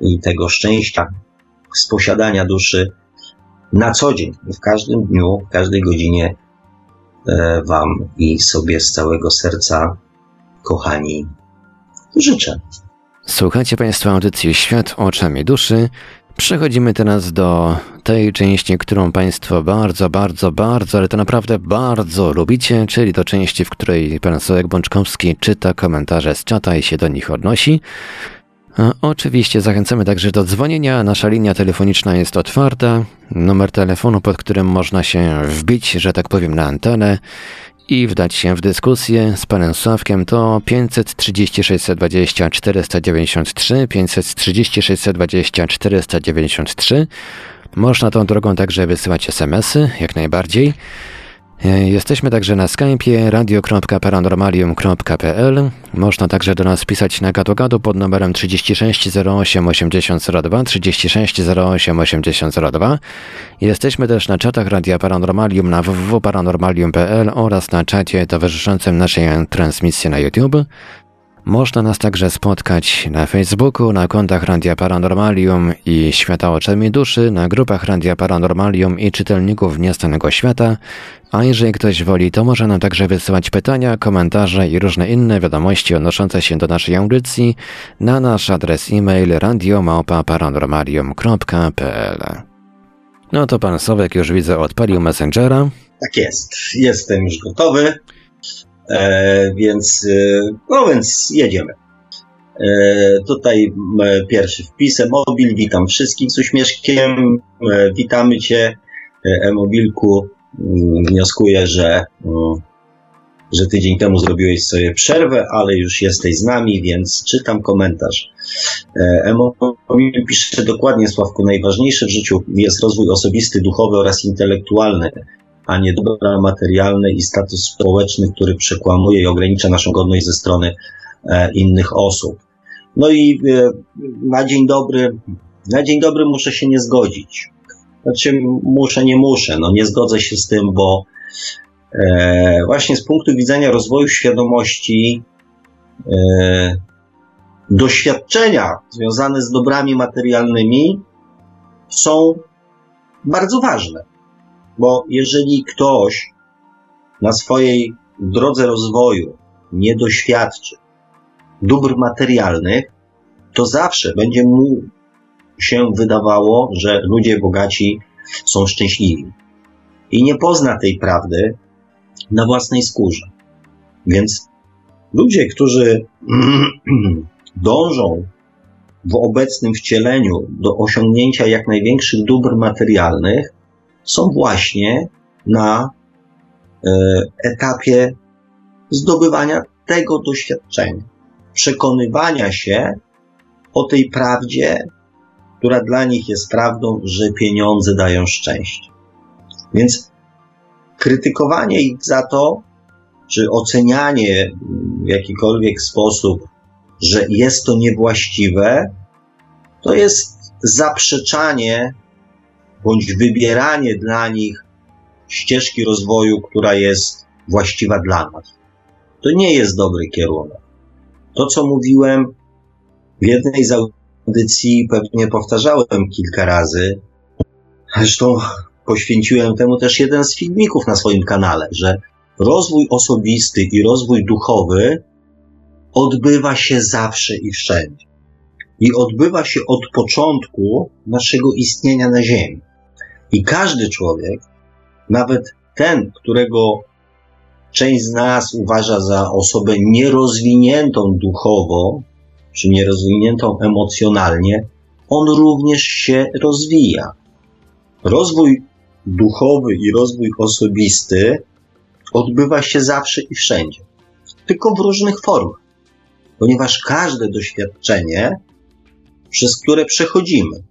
i tego szczęścia z posiadania duszy na co dzień, w każdym dniu, w każdej godzinie wam i sobie z całego serca, kochani, życzę. Słuchajcie Państwo audycji Świat oczami duszy. Przechodzimy teraz do tej części, którą Państwo bardzo, bardzo, bardzo, ale to naprawdę bardzo lubicie, czyli do części, w której Pan Sołek Bączkowski czyta komentarze z czata i się do nich odnosi. Oczywiście zachęcamy także do dzwonienia. Nasza linia telefoniczna jest otwarta. Numer telefonu, pod którym można się wbić, że tak powiem, na antenę i wdać się w dyskusję z panem Sławkiem to 530 620 493, 530 620 493. Można tą drogą także wysyłać smsy, jak najbardziej. E, jesteśmy także na Skype'ie radio.paranormalium.pl. Można także do nas pisać na gadu pod numerem 36 08 8002 36 08 8002. Jesteśmy też na czatach Radia Paranormalium na www.paranormalium.pl oraz na czacie towarzyszącym naszej transmisji na YouTube. Można nas także spotkać na Facebooku, na kontach Radia Paranormalium i Świata Oczami Duszy, na grupach Radia Paranormalium i czytelników Niestanego Świata, a jeżeli ktoś woli, to może nam także wysyłać pytania, komentarze i różne inne wiadomości odnoszące się do naszej audycji na nasz adres e-mail radiomałpa-paranormalium.pl No to pan Sowek już widzę odpalił Messengera. Tak jest, jestem już gotowy. E, więc, e, no więc jedziemy. E, tutaj pierwszy wpis, mobil, witam wszystkich z uśmieszkiem, witamy Cię, e-mobilku, mm, wnioskuję, że, mm, że tydzień temu zrobiłeś sobie przerwę, ale już jesteś z nami, więc czytam komentarz. E-mobil pisze dokładnie, Sławku, najważniejsze w życiu jest rozwój osobisty, duchowy oraz intelektualny a nie dobra materialne i status społeczny, który przekłamuje i ogranicza naszą godność ze strony e, innych osób. No i e, na dzień dobry, na dzień dobry muszę się nie zgodzić. Znaczy, muszę, nie muszę, no nie zgodzę się z tym, bo e, właśnie z punktu widzenia rozwoju świadomości, doświadczenia związane z dobrami materialnymi są bardzo ważne. Bo jeżeli ktoś na swojej drodze rozwoju nie doświadczy dóbr materialnych, to zawsze będzie mu się wydawało, że ludzie bogaci są szczęśliwi. I nie pozna tej prawdy na własnej skórze. Więc ludzie, którzy dążą w obecnym wcieleniu do osiągnięcia jak największych dóbr materialnych, są właśnie na e, etapie zdobywania tego doświadczenia, przekonywania się o tej prawdzie, która dla nich jest prawdą, że pieniądze dają szczęście. Więc krytykowanie ich za to, czy ocenianie w jakikolwiek sposób, że jest to niewłaściwe, to jest zaprzeczanie bądź wybieranie dla nich ścieżki rozwoju, która jest właściwa dla nas. To nie jest dobry kierunek. To, co mówiłem w jednej z audycji, pewnie powtarzałem kilka razy, zresztą poświęciłem temu też jeden z filmików na swoim kanale, że rozwój osobisty i rozwój duchowy odbywa się zawsze i wszędzie. I odbywa się od początku naszego istnienia na Ziemi. I każdy człowiek, nawet ten, którego część z nas uważa za osobę nierozwiniętą duchowo, czy nierozwiniętą emocjonalnie, on również się rozwija. Rozwój duchowy i rozwój osobisty odbywa się zawsze i wszędzie, tylko w różnych formach, ponieważ każde doświadczenie, przez które przechodzimy,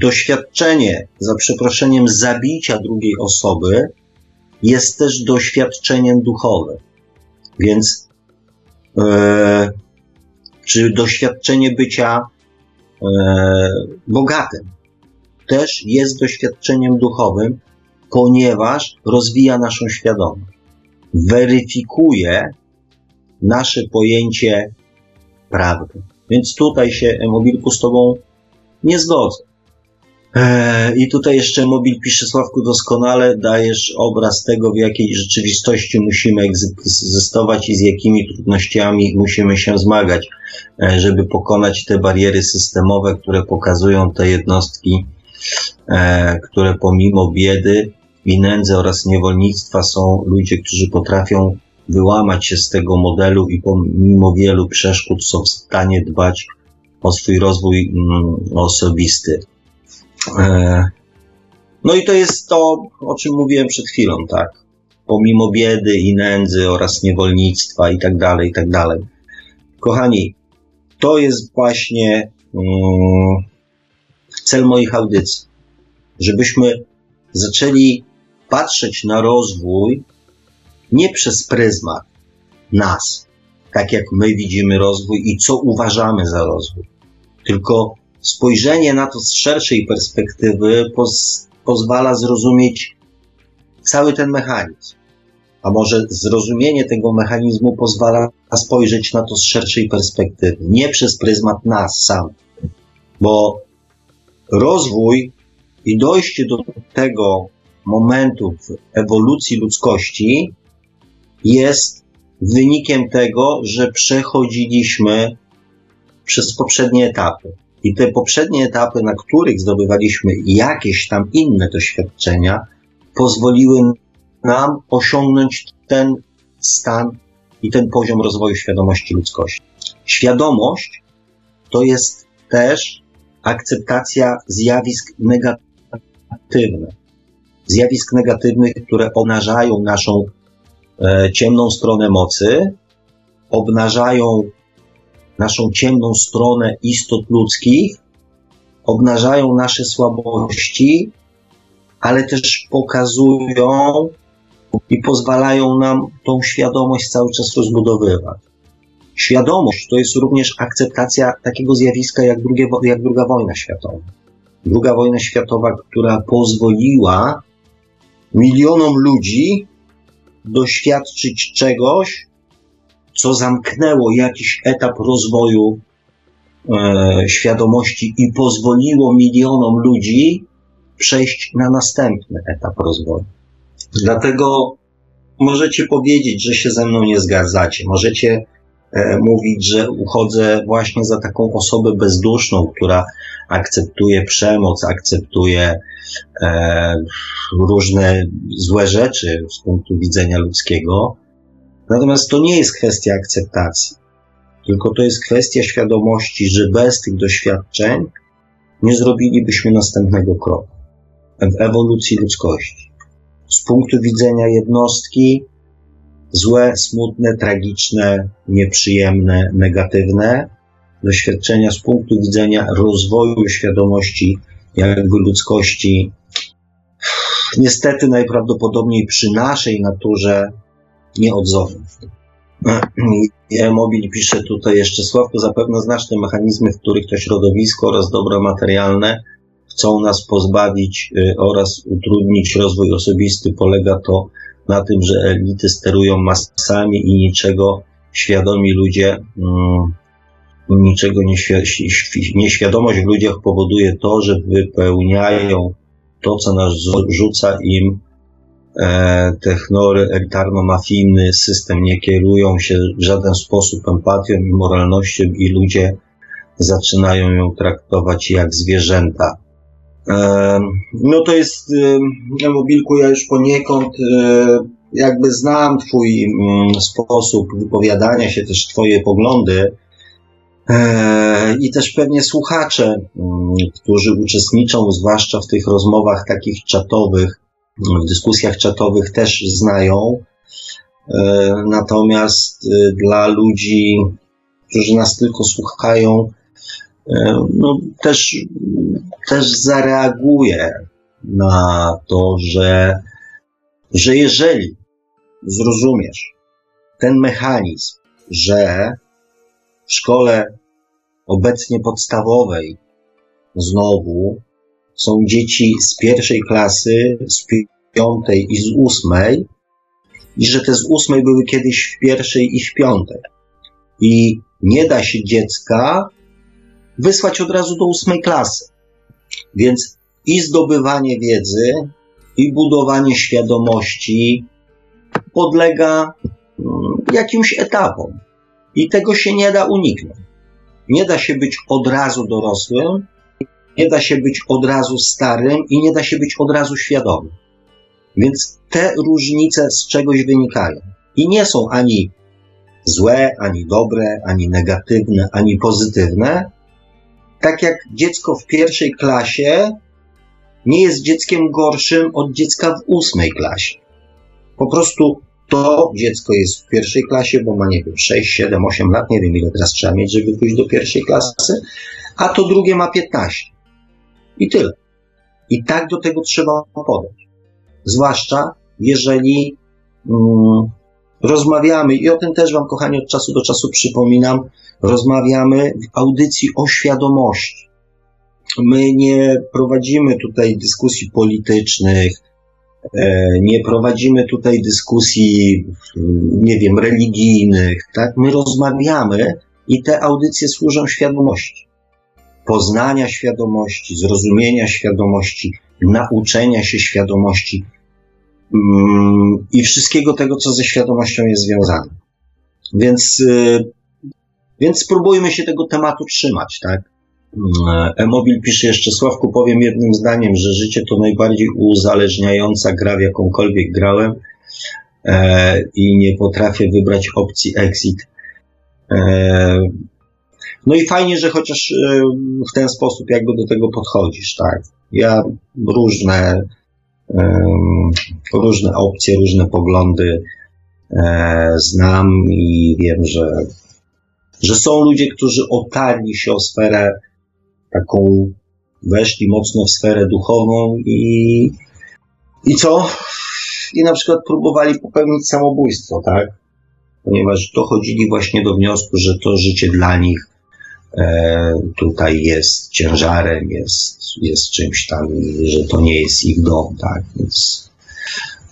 doświadczenie, za przeproszeniem, zabicia drugiej osoby jest też doświadczeniem duchowym. Więc, e, czy doświadczenie bycia e, bogatym też jest doświadczeniem duchowym, ponieważ rozwija naszą świadomość, weryfikuje nasze pojęcie prawdy. Więc tutaj się, Emobilku, z Tobą nie zgodzę. E, I tutaj jeszcze Mobil pisze, Sławku, doskonale dajesz obraz tego, w jakiej rzeczywistości musimy egzystować i z jakimi trudnościami musimy się zmagać, e, żeby pokonać te bariery systemowe, które pokazują te jednostki, e, które pomimo biedy i nędzy oraz niewolnictwa są ludzie, którzy potrafią wyłamać się z tego modelu i pomimo wielu przeszkód są w stanie dbać o swój rozwój mm, osobisty. E, no i to jest to, o czym mówiłem przed chwilą, tak. Pomimo biedy i nędzy oraz niewolnictwa i tak dalej, i tak dalej. Kochani, to jest właśnie um, cel moich audycji. Żebyśmy zaczęli patrzeć na rozwój nie przez pryzmat nas, tak jak my widzimy rozwój i co uważamy za rozwój, tylko spojrzenie na to z szerszej perspektywy poz, pozwala zrozumieć cały ten mechanizm. A może zrozumienie tego mechanizmu pozwala spojrzeć na to z szerszej perspektywy, nie przez pryzmat nas sam. Bo rozwój i dojście do tego momentu w ewolucji ludzkości jest wynikiem tego, że przechodziliśmy przez poprzednie etapy. I te poprzednie etapy, na których zdobywaliśmy jakieś tam inne doświadczenia, pozwoliły nam osiągnąć ten stan i ten poziom rozwoju świadomości ludzkości. Świadomość to jest też akceptacja zjawisk negatywnych. Zjawisk negatywnych, które obnażają naszą e, ciemną stronę mocy, obnażają naszą ciemną stronę istot ludzkich, obnażają nasze słabości, ale też pokazują i pozwalają nam tą świadomość cały czas rozbudowywać. Świadomość to jest również akceptacja takiego zjawiska jak, drugie, jak druga wojna światowa. Druga wojna światowa, która pozwoliła milionom ludzi doświadczyć czegoś, co zamknęło jakiś etap rozwoju e, świadomości i pozwoliło milionom ludzi przejść na następny etap rozwoju. Dlatego możecie powiedzieć, że się ze mną nie zgadzacie. Możecie e, mówić, że uchodzę właśnie za taką osobę bezduszną, która akceptuje przemoc, akceptuje e, różne złe rzeczy z punktu widzenia ludzkiego. Natomiast to nie jest kwestia akceptacji, tylko to jest kwestia świadomości, że bez tych doświadczeń nie zrobilibyśmy następnego kroku w ewolucji ludzkości. Z punktu widzenia jednostki, złe, smutne, tragiczne, nieprzyjemne, negatywne doświadczenia z punktu widzenia rozwoju świadomości, jakby ludzkości, niestety najprawdopodobniej przy naszej naturze nie odzową. Mobil pisze tutaj jeszcze, Sławku, zapewne znasz te mechanizmy, w których to środowisko oraz dobra materialne chcą nas pozbawić y, oraz utrudnić rozwój osobisty. Polega to na tym, że elity sterują masami i niczego świadomi ludzie, mm, niczego nieświadomość w ludziach powoduje to, że wypełniają to, co nas rzuca im technory elitarno-mafijny system nie kierują się w żaden sposób empatią i moralnością i ludzie zaczynają ją traktować jak zwierzęta. E, no to jest, e, Mobilku, ja już poniekąd jakby znam Twój mm, sposób wypowiadania się, też Twoje poglądy i też pewnie słuchacze, mm, którzy uczestniczą zwłaszcza w tych rozmowach takich czatowych, w dyskusjach czatowych też znają. E, natomiast e, dla ludzi, którzy nas tylko słuchają, e, no też, też zareaguje na to, że, że jeżeli zrozumiesz ten mechanizm, że w szkole obecnie podstawowej znowu są dzieci z pierwszej klasy, z piątej i z ósmej, i że te z ósmej były kiedyś w pierwszej i w piątej. I nie da się dziecka wysłać od razu do ósmej klasy. Więc i zdobywanie wiedzy, i budowanie świadomości podlega mm, jakimś etapom. I tego się nie da uniknąć. Nie da się być od razu dorosłym, nie da się być od razu starym i nie da się być od razu świadomym. Więc te różnice z czegoś wynikają. I nie są ani złe, ani dobre, ani negatywne, ani pozytywne. Tak jak dziecko w pierwszej klasie nie jest dzieckiem gorszym od dziecka w ósmej klasie. Po prostu to dziecko jest w pierwszej klasie, bo ma, nie wiem, 6, 7, 8 lat, nie wiem ile teraz trzeba mieć, żeby pójść do pierwszej klasy, a to drugie ma 15. I tyle. I tak do tego trzeba podejść. Zwłaszcza jeżeli mm, rozmawiamy, i o tym też Wam, kochani, od czasu do czasu przypominam, rozmawiamy w audycji o świadomości. My nie prowadzimy tutaj dyskusji politycznych, e, nie prowadzimy tutaj dyskusji, nie wiem, religijnych, tak? My rozmawiamy i te audycje służą świadomości. Poznania świadomości, zrozumienia świadomości, nauczenia się świadomości mm, i wszystkiego tego, co ze świadomością jest związane. Więc, y, więc spróbujmy się tego tematu trzymać, tak? Emobil pisze jeszcze, Sławku, powiem jednym zdaniem, że życie to najbardziej uzależniająca gra, w jakąkolwiek grałem e, i nie potrafię wybrać opcji exit. E, no i fajnie, że chociaż e, w ten sposób jakby do tego podchodzisz, tak. Ja różne, e, różne opcje, różne poglądy e, znam i wiem, że, że są ludzie, którzy otarli się o sferę taką weszli mocno w sferę duchową i, i co? I na przykład próbowali popełnić samobójstwo, tak? Ponieważ dochodzili właśnie do wniosku, że to życie dla nich tutaj jest ciężarem, jest, jest czymś tam, że to nie jest ich dom, tak? Więc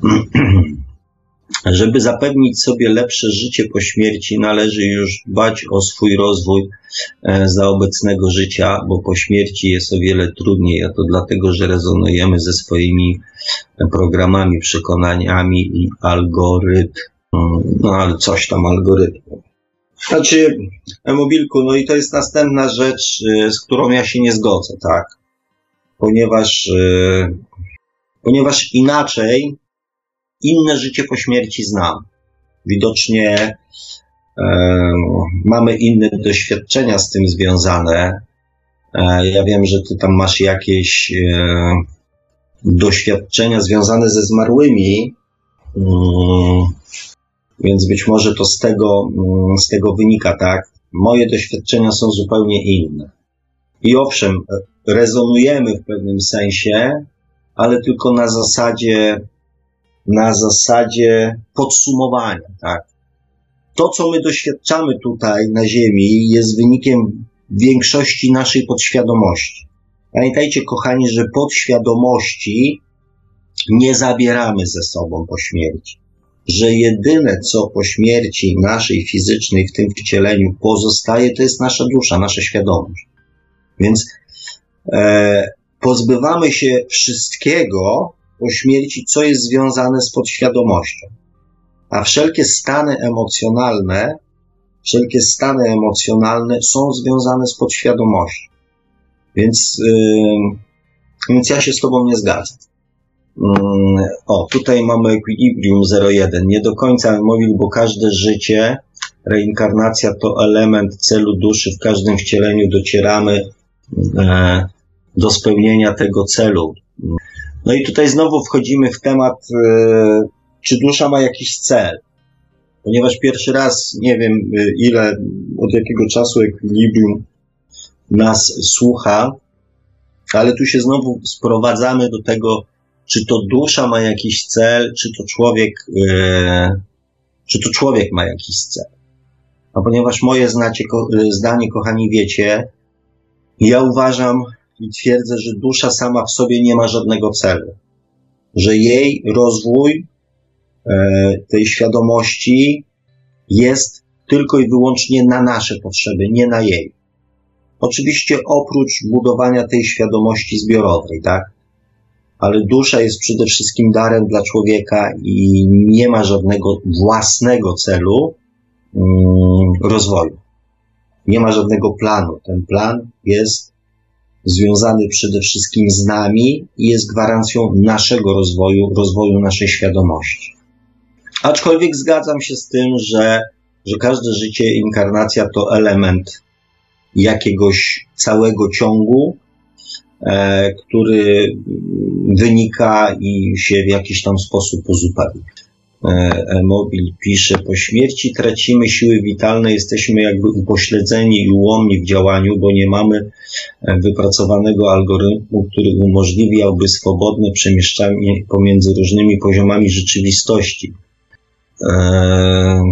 Żeby zapewnić sobie lepsze życie po śmierci, należy już dbać o swój rozwój e, za obecnego życia, bo po śmierci jest o wiele trudniej, a to dlatego, że rezonujemy ze swoimi programami, przekonaniami i algorytm, no ale coś tam algorytmu. Znaczy, Mobilku, no i to jest następna rzecz, e, z którą ja się nie zgodzę, tak? Ponieważ, e, ponieważ inaczej inne życie po śmierci znam. Widocznie e, mamy inne doświadczenia z tym związane. E, ja wiem, że ty tam masz jakieś e, doświadczenia związane ze zmarłymi, mm, więc być może to z tego, mm, z tego wynika, tak? Moje doświadczenia są zupełnie inne. I owszem, rezonujemy w pewnym sensie, ale tylko na zasadzie na zasadzie podsumowania, tak? To, co my doświadczamy tutaj na Ziemi, jest wynikiem większości naszej podświadomości. Pamiętajcie, kochani, że podświadomości nie zabieramy ze sobą po śmierci. Że jedyne, co po śmierci naszej fizycznej w tym wcieleniu pozostaje, to jest nasza dusza, nasza świadomość. Więc e, pozbywamy się wszystkiego, po śmierci, co jest związane z podświadomością. A wszelkie stany emocjonalne, wszelkie stany emocjonalne są związane z podświadomością. Więc, yy, więc ja się z Tobą nie zgadzam. Yy, o, tutaj mamy Equilibrium 01. Nie do końca mówił, bo każde życie, reinkarnacja to element celu duszy. W każdym wcieleniu docieramy yy, do spełnienia tego celu. No i tutaj znowu wchodzimy w temat, e, czy dusza ma jakiś cel. Ponieważ pierwszy raz, nie wiem e, ile, od jakiego czasu Equilibrium nas słucha, ale tu się znowu sprowadzamy do tego, czy to dusza ma jakiś cel, czy to człowiek, e, czy to człowiek ma jakiś cel. A ponieważ moje znacie, zdanie, kochani, wiecie, ja uważam, i twierdzę, że dusza sama w sobie nie ma żadnego celu, że jej rozwój e, tej świadomości jest tylko i wyłącznie na nasze potrzeby, nie na jej. Oczywiście oprócz budowania tej świadomości zbiorowej, tak? Ale dusza jest przede wszystkim darem dla człowieka i nie ma żadnego własnego celu mm, rozwoju. Nie ma żadnego planu. Ten plan jest związany przede wszystkim z nami i jest gwarancją naszego rozwoju, rozwoju naszej świadomości. Aczkolwiek zgadzam się z tym, że, że każde życie, inkarnacja to element jakiegoś całego ciągu, który wynika i się w jakiś tam sposób uzupełnia. E, Mobil pisze, po śmierci tracimy siły witalne, jesteśmy jakby upośledzeni i ułomni w działaniu, bo nie mamy e, wypracowanego algorytmu, który umożliwiałby swobodne przemieszczanie pomiędzy różnymi poziomami rzeczywistości. E,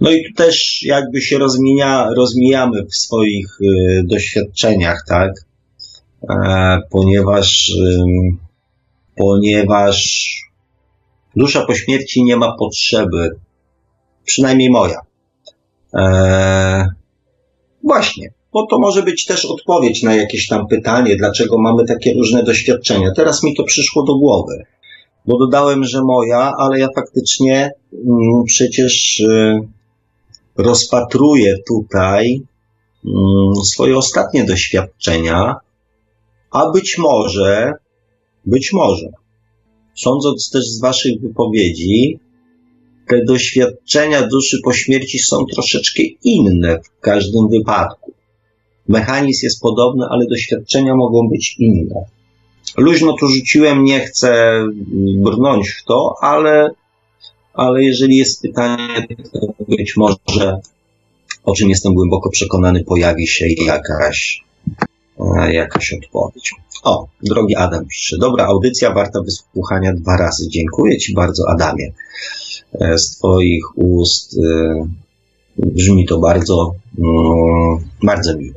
no i tu też jakby się rozmienia, rozmijamy w swoich doświadczeniach, tak? Ponieważ, ponieważ Dusza po śmierci nie ma potrzeby, przynajmniej moja. Eee, właśnie, bo to może być też odpowiedź na jakieś tam pytanie, dlaczego mamy takie różne doświadczenia. Teraz mi to przyszło do głowy, bo dodałem, że moja, ale ja faktycznie mm, przecież y, rozpatruję tutaj mm, swoje ostatnie doświadczenia, a być może, być może sądząc też z Waszych wypowiedzi, te doświadczenia duszy po śmierci są troszeczkę inne w każdym wypadku. Mechanizm jest podobny, ale doświadczenia mogą być inne. Luźno tu rzuciłem, nie chcę brnąć w to, ale, ale jeżeli jest pytanie, to być może, o czym jestem głęboko przekonany, pojawi się jakaś, jakaś odpowiedź. O, drogi Adam pisze, dobra audycja, warta wysłuchania dwa razy. Dziękuję Ci bardzo, Adamie. E, z Twoich ust e, brzmi to bardzo, mm, bardzo miło.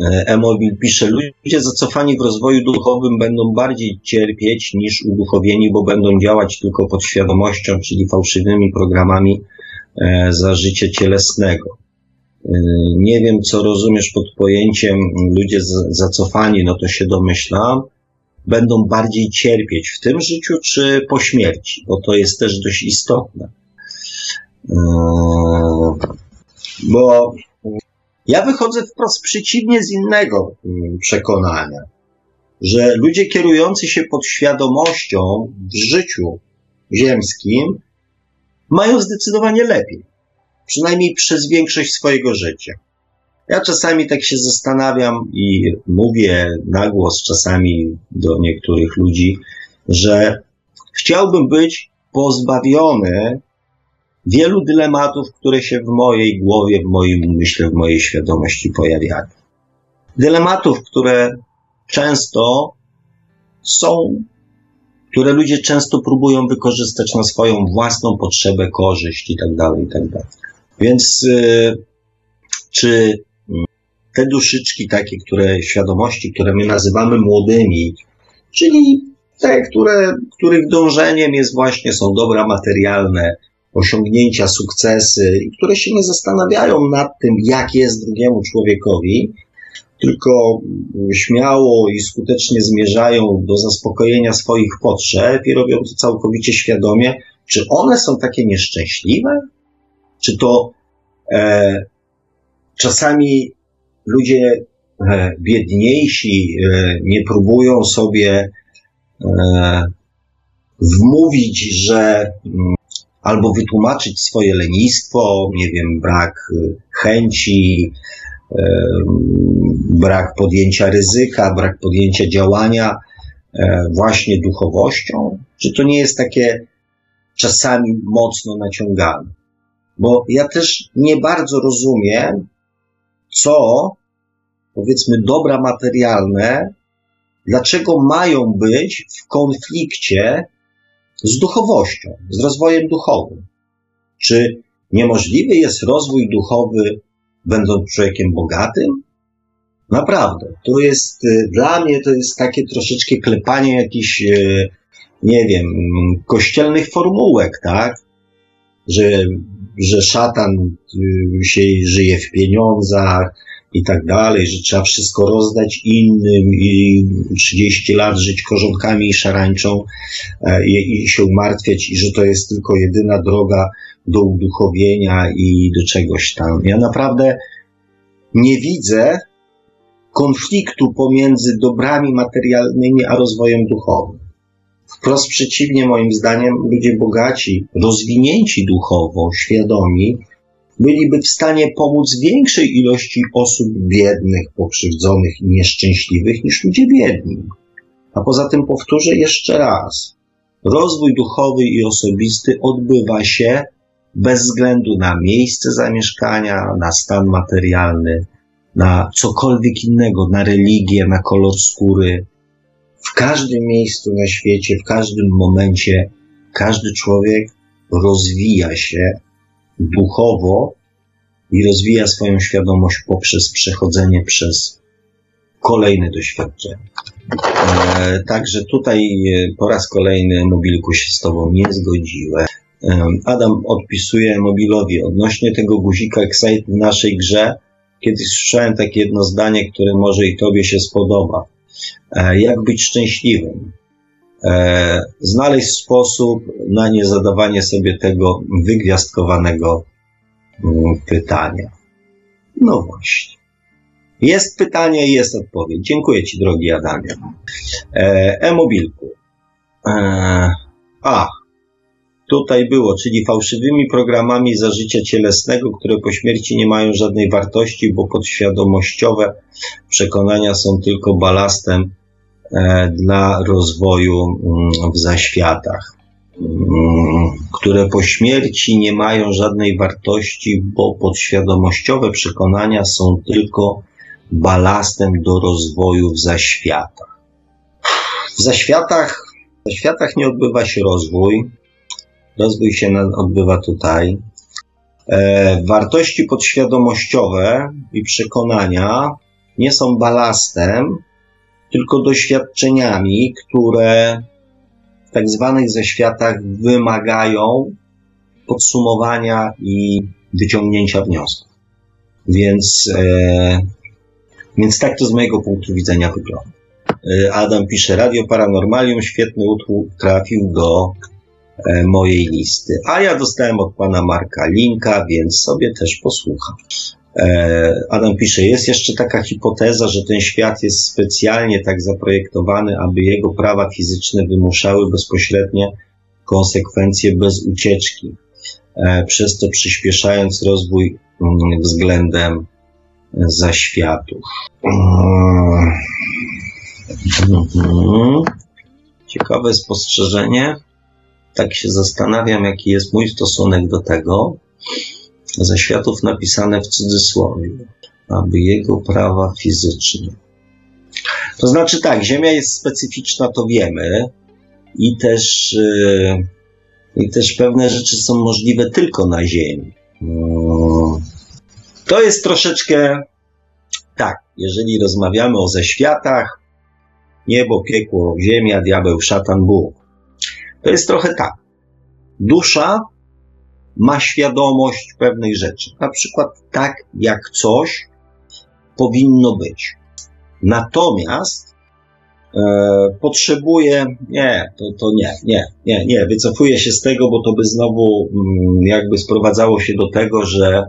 E, Emobil pisze, ludzie zacofani w rozwoju duchowym będą bardziej cierpieć niż uduchowieni, bo będą działać tylko pod świadomością, czyli fałszywymi programami za życie cielesnego. Nie wiem, co rozumiesz pod pojęciem ludzie zacofani, no to się domyślam, będą bardziej cierpieć w tym życiu czy po śmierci, bo to jest też dość istotne. Yy, bo ja wychodzę wprost przeciwnie z innego yy, przekonania, że ludzie kierujący się pod świadomością w życiu ziemskim mają zdecydowanie lepiej przynajmniej przez większość swojego życia. Ja czasami tak się zastanawiam i mówię na głos czasami do niektórych ludzi, że chciałbym być pozbawiony wielu dylematów, które się w mojej głowie, w moim umyśle, w mojej świadomości pojawiają. Dylematów, które często są, które ludzie często próbują wykorzystać na swoją własną potrzebę, korzyść itd., tak itd. Więc y, czy te duszyczki takie, które świadomości, które my nazywamy młodymi, czyli te, które, których dążeniem jest właśnie, są dobra materialne, osiągnięcia, sukcesy, i które się nie zastanawiają nad tym, jak jest drugiemu człowiekowi, tylko śmiało i skutecznie zmierzają do zaspokojenia swoich potrzeb i robią to całkowicie świadomie, czy one są takie nieszczęśliwe? Czy to e, czasami ludzie e, biedniejsi e, nie próbują sobie e, wmówić, że mm, albo wytłumaczyć swoje lenistwo, nie wiem, brak e, chęci, e, brak podjęcia ryzyka, brak podjęcia działania właśnie duchowością? Czy to nie jest takie czasami mocno naciągane? Bo ja też nie bardzo rozumiem, co, powiedzmy, dobra materialne, dlaczego mają być w konflikcie z duchowością, z rozwojem duchowym. Czy niemożliwy jest rozwój duchowy, będąc człowiekiem bogatym? Naprawdę. To jest, y, dla mnie to jest takie troszeczkę klepanie jakichś, y, nie wiem, kościelnych formułek, tak? Że że szatan y, się żyje w pieniądzach i tak dalej, że trzeba wszystko rozdać innym i 30 lat żyć korzonkami i szarańczą e, i, się umartwiać i że to jest tylko jedyna droga do uduchowienia i do czegoś tam. Ja naprawdę nie widzę konfliktu pomiędzy dobrami materialnymi a rozwojem duchowym. Wprost przeciwnie, moim zdaniem, ludzie bogaci, rozwinięci duchowo, świadomi, byliby w stanie pomóc większej ilości osób biednych, pokrzywdzonych i nieszczęśliwych niż ludzie biedni. A poza tym powtórzę jeszcze raz. Rozwój duchowy i osobisty odbywa się bez względu na miejsce zamieszkania, na stan materialny, na cokolwiek innego, na religię, na kolor skóry. W każdym miejscu na świecie, w każdym momencie, każdy człowiek rozwija się duchowo i rozwija swoją świadomość poprzez przechodzenie przez kolejne doświadczenia. E, także tutaj e, po raz kolejny mobilku się z Tobą nie zgodziłem. E, Adam odpisuje mobilowi odnośnie tego guzika Excite w naszej grze. Kiedyś słyszałem takie jedno zdanie, które może i Tobie się spodoba. E, jak być szczęśliwym? E, znaleźć sposób na nie zadawanie sobie tego wygwiazdkowanego mm, pytania. No właśnie. Jest pytanie i jest odpowiedź. Dziękuję Ci, drogi Adamie. E, e-mobilku. E, a, tutaj było, czyli fałszywymi programami za życia cielesnego, które po śmierci nie mają żadnej wartości, bo podświadomościowe przekonania są tylko balastem E, dla rozwoju mm, w zaświatach, mm, które po śmierci nie mają żadnej wartości, bo podświadomościowe przekonania są tylko balastem do rozwoju w zaświatach. W zaświatach, w zaświatach nie odbywa się rozwój, rozwój się odbywa tutaj. E, wartości podświadomościowe i przekonania nie są balastem, tylko doświadczeniami, które w tak zwanych zaświatach wymagają podsumowania i wyciągnięcia wniosków. Więc, e, więc tak to z mojego punktu widzenia wygląda. E, Adam pisze, Radio Paranormalium, świetny utwór trafił do mojej listy. A ja dostałem od pana Marka linka, więc sobie też posłucham. E, Adam pisze, jest jeszcze taka hipoteza, że ten świat jest specjalnie tak zaprojektowany, aby jego prawa fizyczne wymuszały bezpośrednie konsekwencje bez ucieczki, e, przez to przyspieszając rozwój mm, względem zaświatów. Mhm. Ciekawe spostrzeżenie. Tak się zastanawiam, jaki jest mój stosunek do tego ze światów napisane w cudzysłowie, aby jego prawa fizyczne. To znaczy tak, Ziemia jest specyficzna, to wiemy, i też, yy, i też pewne rzeczy są możliwe tylko na Ziemi. Yy. To jest troszeczkę tak, jeżeli rozmawiamy o zeświatach, niebo, piekło, ziemia, diabeł, szatan, Bóg. To jest trochę tak. Dusza ma świadomość pewnej rzeczy. Na przykład tak, jak coś powinno być. Natomiast e, potrzebuje, nie, to, to nie, nie, nie, nie, wycofuję się z tego, bo to by znowu mm, jakby sprowadzało się do tego, że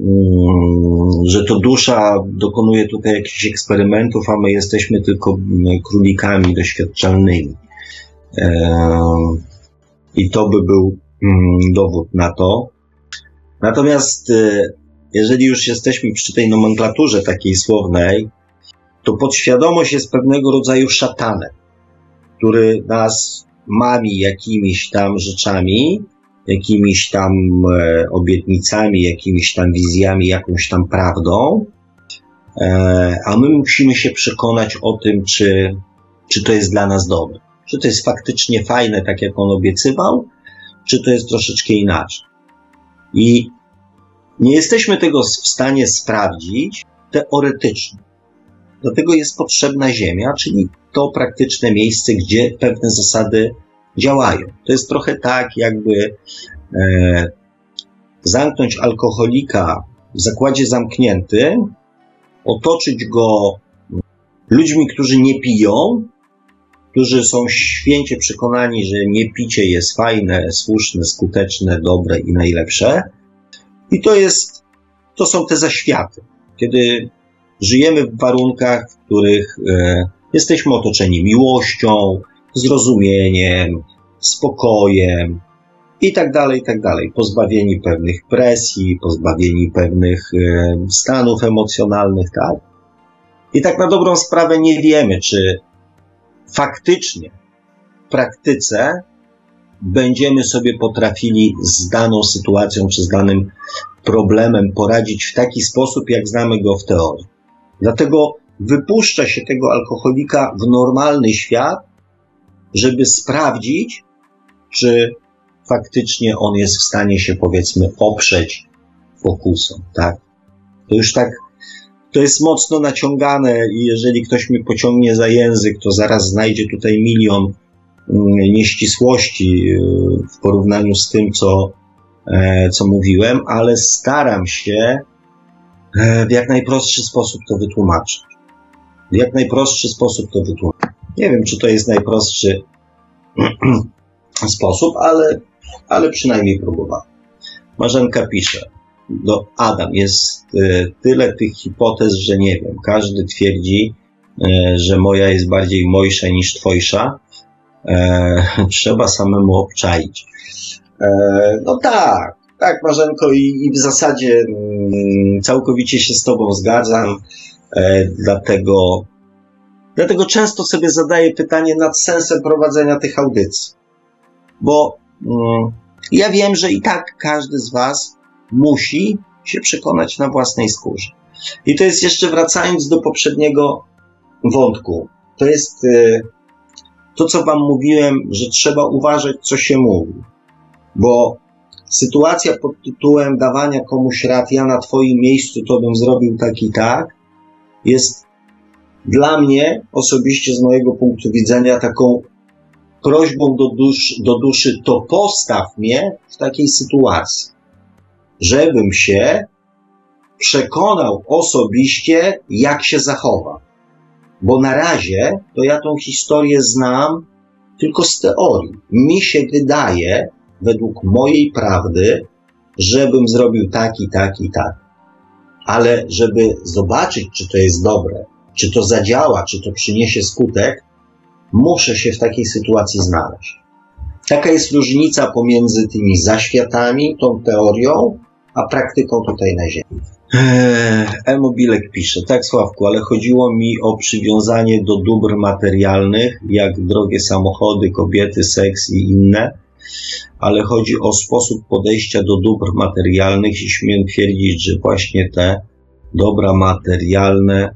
mm, że to dusza dokonuje tutaj jakichś eksperymentów, a my jesteśmy tylko mm, królikami doświadczalnymi. I to by był Mm, dowód na to. Natomiast y, jeżeli już jesteśmy przy tej nomenklaturze takiej słownej, to podświadomość jest pewnego rodzaju szatanem, który nas mami jakimiś tam rzeczami, jakimiś tam e, obietnicami, jakimiś tam wizjami, jakąś tam prawdą, e, a my musimy się przekonać o tym, czy, czy to jest dla nas dobre, czy to jest faktycznie fajne, tak jak on obiecywał, czy to jest troszeczkę inaczej. I nie jesteśmy tego w stanie sprawdzić teoretycznie. Dlatego jest potrzebna Ziemia, czyli to praktyczne miejsce, gdzie pewne zasady działają. To jest trochę tak, jakby e, zamknąć alkoholika w zakładzie zamkniętym otoczyć go ludźmi, którzy nie piją, którzy są święcie przekonani, że nie picie jest fajne, słuszne, skuteczne, dobre i najlepsze. I to jest, to są te zaświaty. Kiedy żyjemy w warunkach, w których e, jesteśmy otoczeni miłością, zrozumieniem, spokojem i tak dalej, i tak dalej. Pozbawieni pewnych presji, pozbawieni pewnych e, stanów emocjonalnych, tak? I tak na dobrą sprawę nie wiemy, czy faktycznie w praktyce będziemy sobie potrafili z daną sytuacją czy z danym problemem poradzić w taki sposób, jak znamy go w teorii. Dlatego wypuszcza się tego alkoholika w normalny świat, żeby sprawdzić, czy faktycznie on jest w stanie się, powiedzmy, oprzeć pokusom, tak? To już tak, to jest mocno naciągane i jeżeli ktoś mi pociągnie za język, to zaraz znajdzie tutaj milion mm, nieścisłości y, w porównaniu z tym, co, e, co mówiłem, ale staram się e, w jak najprostszy sposób to wytłumaczyć. W jak najprostszy sposób to wytłumaczyć. Nie wiem, czy to jest najprostszy sposób, ale, ale przynajmniej próbowałem. Marzenka pisze do Adam. Jest e, tyle tych hipotez, że nie wiem. Każdy twierdzi, e, że moja jest bardziej mojsza niż twojsza. E, trzeba samemu obczaić. No tak, tak, Marzenko, i, i w zasadzie mm, całkowicie się z Tobą zgadzam. Dlatego Dlatego często sobie zadaję pytanie nad sensem prowadzenia tych audycji. Bo mm, ja wiem, że i tak każdy z Was musi się przekonać na własnej skórze. I to jest jeszcze wracając do poprzedniego wątku. To jest y, to, co Wam mówiłem, że trzeba uważać, co się mówi. Bo sytuacja pod tytułem dawania komuś rad, ja na Twoim miejscu to bym zrobił tak i tak, jest dla mnie osobiście, z mojego punktu widzenia, taką prośbą do, dusz, do duszy, to postaw mnie w takiej sytuacji, żebym się przekonał osobiście, jak się zachowa. Bo na razie to ja tą historię znam tylko z teorii. Mi się wydaje, według mojej prawdy, żebym zrobił tak i tak i tak. Ale żeby zobaczyć, czy to jest dobre, czy to zadziała, czy to przyniesie skutek, muszę się w takiej sytuacji znaleźć. Taka jest różnica pomiędzy tymi zaświatami, tą teorią, a praktyką tutaj na Ziemi. Eee, Emobilek pisze, tak Sławku, ale chodziło mi o przywiązanie do dóbr materialnych, jak drogie samochody, kobiety, seks i inne, ale chodzi o sposób podejścia do dóbr materialnych i śmiem twierdzić, że właśnie te dobra materialne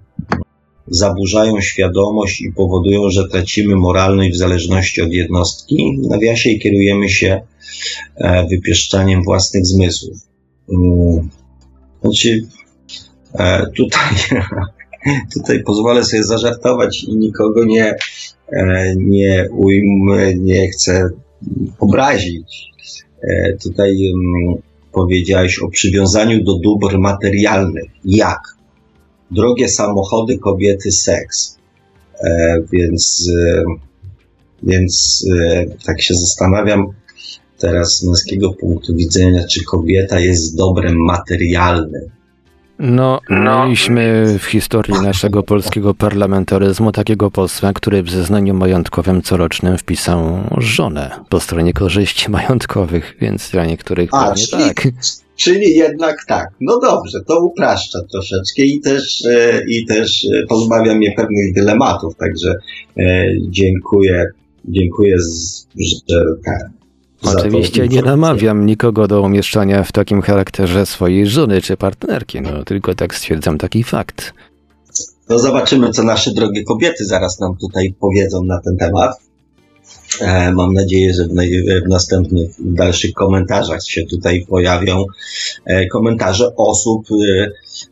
zaburzają świadomość i powodują, że tracimy moralność w zależności od jednostki. W nawiasie kierujemy się e, wypieszczaniem własnych zmysłów. Mm, znaczy, e, tutaj, tutaj pozwolę sobie zażartować i nikogo nie, e, nie ujmę, nie chcę obrazić. Tutaj mm, powiedziałeś o przywiązaniu do dóbr materialnych. Jak? drogie samochody, kobiety, seks. E, więc, e, więc e, tak się zastanawiam teraz z męskiego punktu widzenia, czy kobieta jest dobrem materialnym. No, no, mieliśmy w historii naszego polskiego parlamentaryzmu takiego posła, który w zeznaniu majątkowym corocznym wpisał żonę po stronie korzyści majątkowych, więc dla niektórych A, pewnie czyli, tak. Czyli jednak tak. No dobrze, to upraszcza troszeczkę i też, e, i też e, pozbawia mnie pewnych dylematów, także e, dziękuję, dziękuję, że tak. Oczywiście nie namawiam nikogo do umieszczania w takim charakterze swojej żony czy partnerki, no tylko tak stwierdzam taki fakt. No zobaczymy, co nasze drogie kobiety zaraz nam tutaj powiedzą na ten temat. E, mam nadzieję, że w, następnych, w dalszych komentarzach się tutaj pojawią e, komentarze osób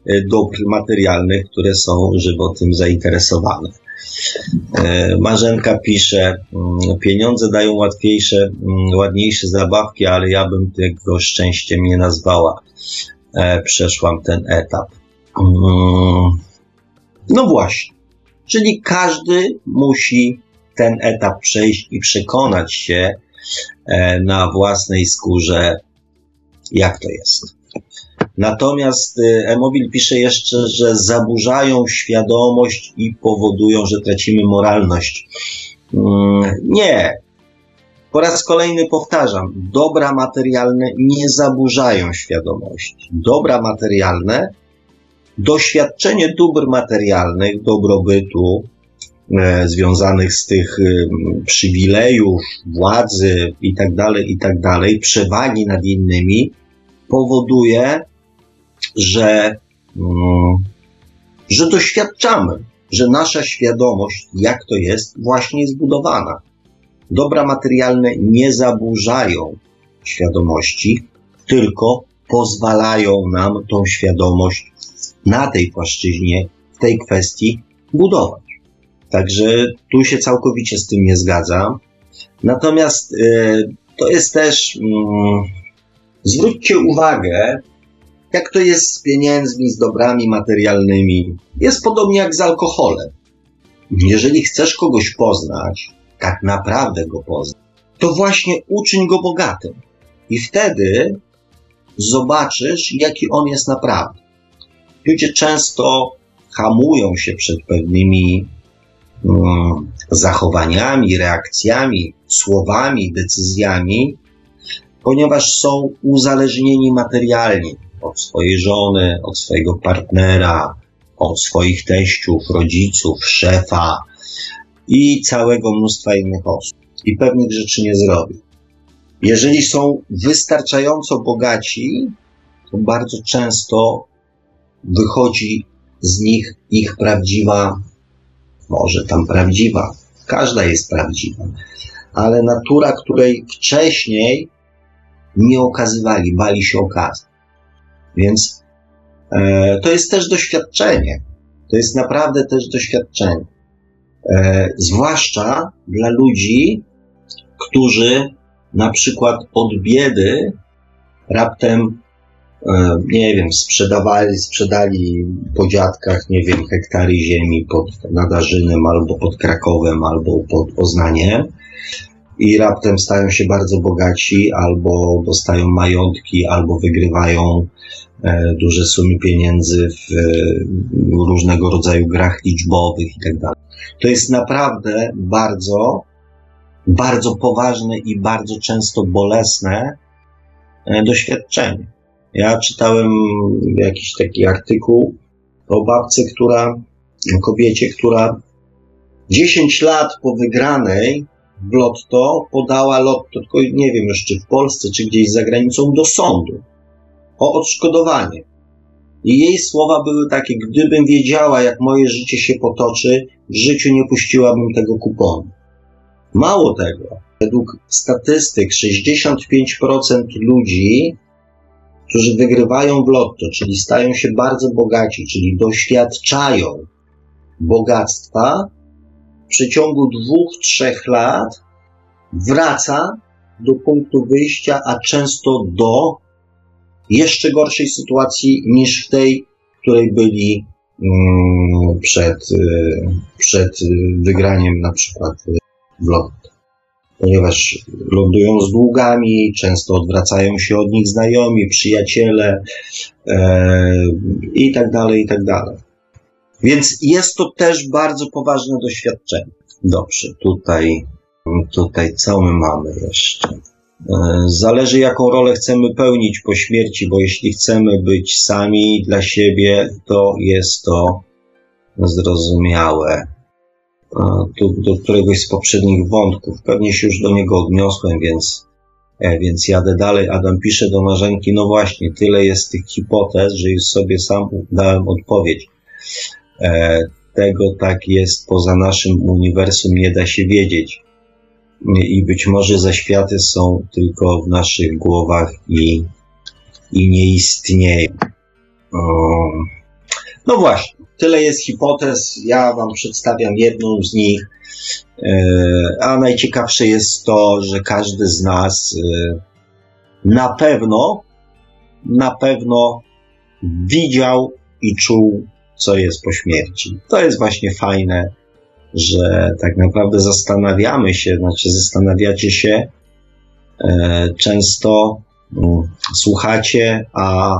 e, dóbr materialnych, które są żywo tym zainteresowane. Marzenka pisze, mm, pieniądze dają łatwiejsze, mm, ładniejsze zabawki, ale ja bym tego szczęściem nie nazwała. Przeszłam ten etap. Mm, No właśnie. Czyli każdy musi ten etap przejść i przekonać się e, na własnej skórze, jak to jest. Natomiast e, Emobil pisze jeszcze, że zaburzają świadomość i powodują, że tracimy moralność. Mm, nie. Po raz kolejny powtarzam, dobra materialne nie zaburzają świadomości. Dobra materialne, doświadczenie dóbr materialnych, dobrobytu, e, związanych z tych e, przywilejów, władzy itd., tak itd., tak przewagi nad innymi, powoduje, że, mm, że doświadczamy, że nasza świadomość, jak to jest, właśnie jest budowana. Dobra materialne nie zaburzają świadomości, tylko pozwalają nam tą świadomość na tej płaszczyźnie, w tej kwestii budować. Także tu się całkowicie z tym nie zgadzam. Natomiast y, to jest też, y, zwróćcie uwagę, jak to jest z pieniędzmi, z dobrami materialnymi. Jest podobnie jak z alkoholem. Jeżeli chcesz kogoś poznać, tak naprawdę go poznać, to właśnie uczyń go bogatym. I wtedy zobaczysz, jaki on jest naprawdę. Ludzie często hamują się przed pewnymi um, zachowaniami, reakcjami, słowami, decyzjami, ponieważ są uzależnieni materialnie od swojej żony, od swojego partnera, od swoich teściów, rodziców, szefa i całego mnóstwa innych osób. I pewnych rzeczy nie zrobią. Jeżeli są wystarczająco bogaci, to bardzo często wychodzi z nich ich prawdziwa, może tam prawdziwa, każda jest prawdziwa, ale natura, której wcześniej nie okazywali, bali się okazać. Więc e, to jest też doświadczenie. To jest naprawdę też doświadczenie. E, zwłaszcza dla ludzi, którzy na przykład od biedy raptem E, nie wiem, sprzedawali, sprzedali po dziadkach, nie wiem, hektary ziemi pod Nadarzynem, albo pod Krakowem, albo pod Poznaniem i raptem stają się bardzo bogaci, albo dostają majątki, albo wygrywają duże sumy pieniędzy w e, różnego rodzaju grach liczbowych i tak. To jest naprawdę bardzo, bardzo poważne i bardzo często bolesne doświadczenie. Ja czytałem jakiś taki artykuł o babce, która, kobiecie, która 10 lat po wygranej w lotto podała lotto, tylko nie wiem czy w Polsce, czy gdzieś za granicą, do sądu o odszkodowanie. I jej słowa były takie, gdybym wiedziała, jak moje życie się potoczy, w życiu nie puściłabym tego kuponu. Mało tego, według statystyk 65% ludzi którzy wygrywają w lotto, czyli stają się bardzo bogaci, czyli doświadczają bogactwa, w przeciągu dwóch, trzech lat wraca do punktu wyjścia, a często do jeszcze gorszej sytuacji niż w tej, w której byli mm, przed, y, przed wygraniem na przykład w lotto ponieważ lądują z długami, często odwracają się od nich znajomi, przyjaciele e, i tak dalej, i tak dalej. Więc jest to też bardzo poważne doświadczenie. Dobrze, tutaj, tutaj co my mamy jeszcze? E, zależy, jaką rolę chcemy pełnić po śmierci, bo jeśli chcemy być sami dla siebie, to jest to zrozumiałe do, do któregoś z poprzednich wątków. Pewnie się już do niego odniosłem, więc, e, więc jadę dalej. Adam pisze do Marzenki, no właśnie, tyle jest tych hipotez, że już sobie sam dałem odpowiedź. E, tego tak jest poza naszym uniwersum, nie da się wiedzieć. I być może zaświaty są tylko w naszych głowach i, i nie istnieją. No właśnie. Tyle jest hipotez, ja Wam przedstawiam jedną z nich, e, a najciekawsze jest to, że każdy z nas e, na pewno, na pewno widział i czuł co jest po śmierci. To jest właśnie fajne, że tak naprawdę zastanawiamy się, znaczy zastanawiacie się, e, często mm, słuchacie, a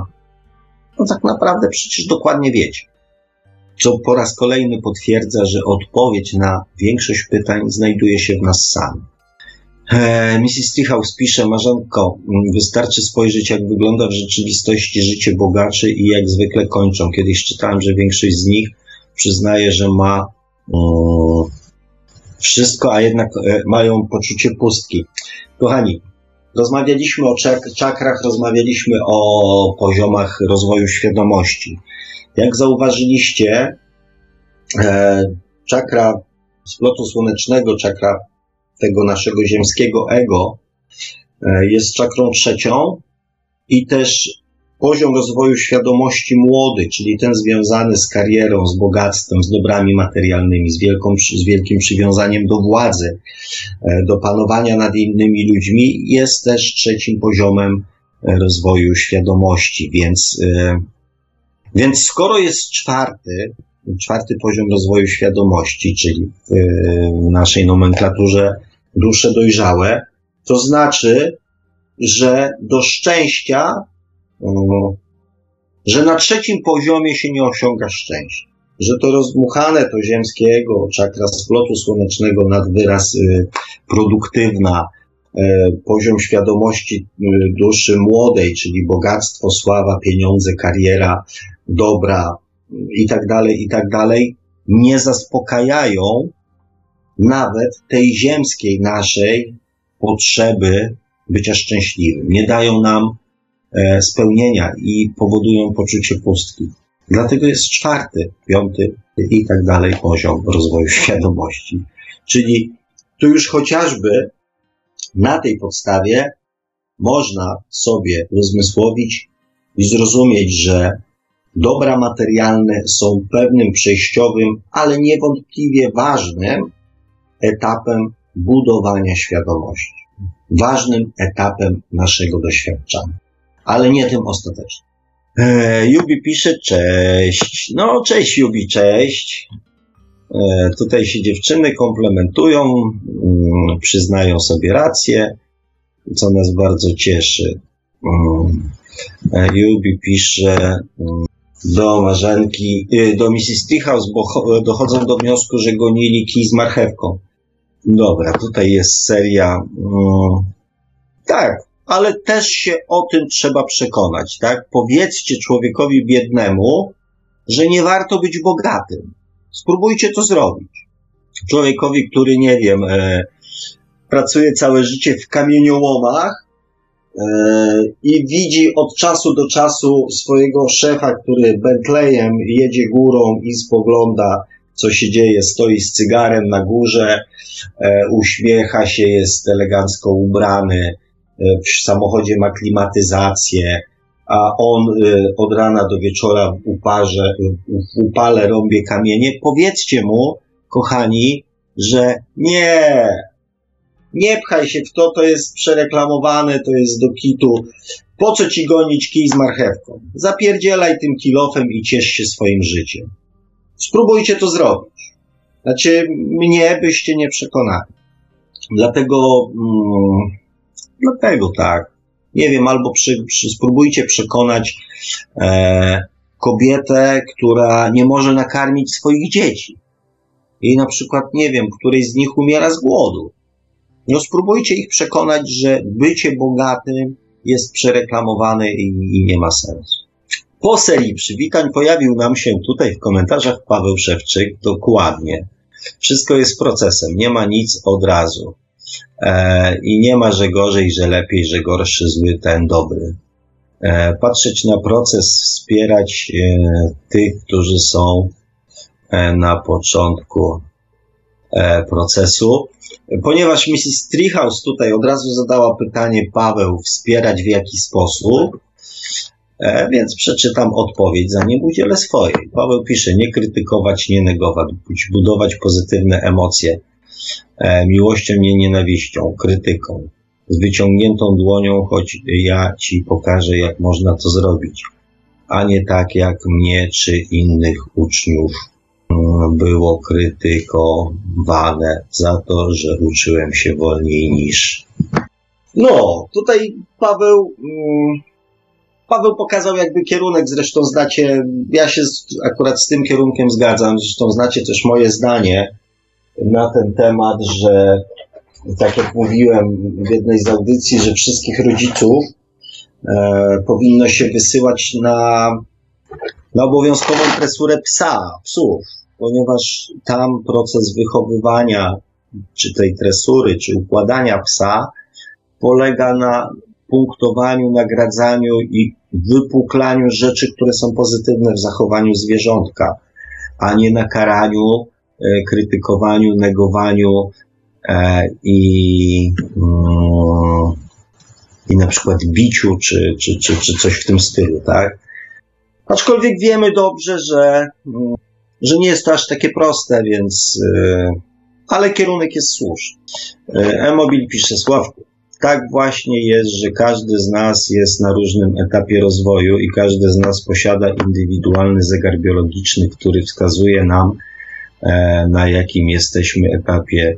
no tak naprawdę przecież dokładnie wiecie. Co po raz kolejny potwierdza, że odpowiedź na większość pytań znajduje się w nas samych. E, Mrs. Treehouse pisze, Marzenko, wystarczy spojrzeć, jak wygląda w rzeczywistości życie bogaczy i jak zwykle kończą. Kiedyś czytałem, że większość z nich przyznaje, że ma um, wszystko, a jednak e, mają poczucie pustki. Kochani, rozmawialiśmy o czak czakrach, rozmawialiśmy o poziomach rozwoju świadomości. Jak zauważyliście, e, czakra splotu słonecznego, czakra tego naszego ziemskiego ego e, jest czakrą trzecią i też poziom rozwoju świadomości młody, czyli ten związany z karierą, z bogactwem, z dobrami materialnymi, z, wielką, z wielkim przywiązaniem do władzy, e, do panowania nad innymi ludźmi, jest też trzecim poziomem e, rozwoju świadomości. Więc, więc skoro jest czwarty, czwarty poziom rozwoju świadomości, czyli w naszej nomenklaturze dusze dojrzałe, to znaczy, że do szczęścia, że na trzecim poziomie się nie osiąga szczęścia. Że to rozdmuchane to ziemskiego, czakra splotu słonecznego nad wyraz y, produktywna, y, poziom świadomości y, duszy młodej, czyli bogactwo, sława, pieniądze, kariera, dobra i tak dalej, i tak dalej, nie zaspokajają nawet tej ziemskiej naszej potrzeby bycia szczęśliwym. Nie dają nam spełnienia i powodują poczucie pustki. Dlatego jest czwarty, piąty i tak dalej poziom rozwoju świadomości. Czyli tu już chociażby na tej podstawie można sobie uzmysłowić i zrozumieć, że dobra materialne są pewnym przejściowym, ale niewątpliwie ważnym etapem budowania świadomości, ważnym etapem naszego doświadczenia, ale nie tym ostatecznym. E, Jubi pisze, cześć. No, cześć Jubi, cześć. E, tutaj się dziewczyny komplementują, mm, przyznają sobie rację, co nas bardzo cieszy. Mm. E, Jubi pisze mm, do Marzenki, y, do Mrs. Treehouse, bo dochodzą do wniosku, że gonili kij z marchewką. Dobra, tutaj jest seria. Mm, tak, ale też się o tym trzeba przekonać, tak? Powiedzcie człowiekowi biednemu, że nie warto być bogatym. Spróbujcie to zrobić. Człowiekowi, który, nie wiem, e, pracuje całe życie w kamieniołomach e, i widzi od czasu do czasu swojego szefa, który Bentleyem jedzie górą i spogląda co się dzieje, stoi z cygarem na górze, e, uśmiecha się, jest elegancko ubrany, w samochodzie ma klimatyzację, a on e, od rana do wieczora w uparze, w upale rąbie kamienie. Powiedzcie mu, kochani, że nie, nie pchaj się w to, to jest przereklamowane, to jest do kitu. Po co ci gonić kij z marchewką? Zapierdzielaj tym kilofem i ciesz się swoim życiem. Spróbujcie to zrobić. Znaczy, mnie byście nie przekonali. Dlatego, mm, dlatego tak. Nie wiem, albo przy, przy, spróbujcie przekonać e, kobietę, która nie może nakarmić swoich dzieci. I na przykład, nie wiem, któryś z nich umiera z głodu. No spróbujcie ich przekonać, że bycie bogatym jest przereklamowane i, i nie ma sensu. Po serii przywitań pojawił nam się tutaj w komentarzach Paweł Szewczyk dokładnie. Wszystko jest procesem, nie ma nic od razu. E, I nie ma, że gorzej, że lepiej, że gorszy, zły, ten dobry. E, patrzeć na proces, wspierać e, tych, którzy są na początku procesu. Ponieważ Mrs. Treehouse tutaj od razu zadała pytanie, Paweł, wspierać w jaki sposób? Więc przeczytam odpowiedź, zanim udzielę swojej. Paweł pisze, nie krytykować, nie negować, budować pozytywne emocje, miłością, nie nienawiścią, krytyką, z wyciągniętą dłonią, choć ja ci pokażę, jak można to zrobić. a nie tak jak mnie czy innych uczniów mm, było krytykowane za to, że uczyłem się wolniej niż. No, tutaj Paweł. Mm, Paweł pokazał jakby kierunek, zresztą znacie, ja się akurat z tym kierunkiem zgadzam, zresztą znacie też moje zdanie na ten temat, że tak jak mówiłem w jednej z audycji, że wszystkich rodziców e, powinno się wysyłać na, na obowiązkową tresurę psa, psów, ponieważ tam proces wychowywania, czy tej tresury, czy układania psa, polega na punktowaniu, nagradzaniu i wypuklaniu rzeczy, które są pozytywne w zachowaniu zwierzątka, a nie na karaniu, krytykowaniu, negowaniu e, i, mm, i na przykład biciu, czy, czy, czy, czy coś w tym stylu, tak? Aczkolwiek wiemy dobrze, że, mm, że nie jest to aż takie proste, więc, e, ale kierunek jest słuszny. E-mobil pisze Sławku tak właśnie jest, że każdy z nas jest na różnym etapie rozwoju i każdy z nas posiada indywidualny zegar biologiczny, który wskazuje nam, e, na jakim jesteśmy etapie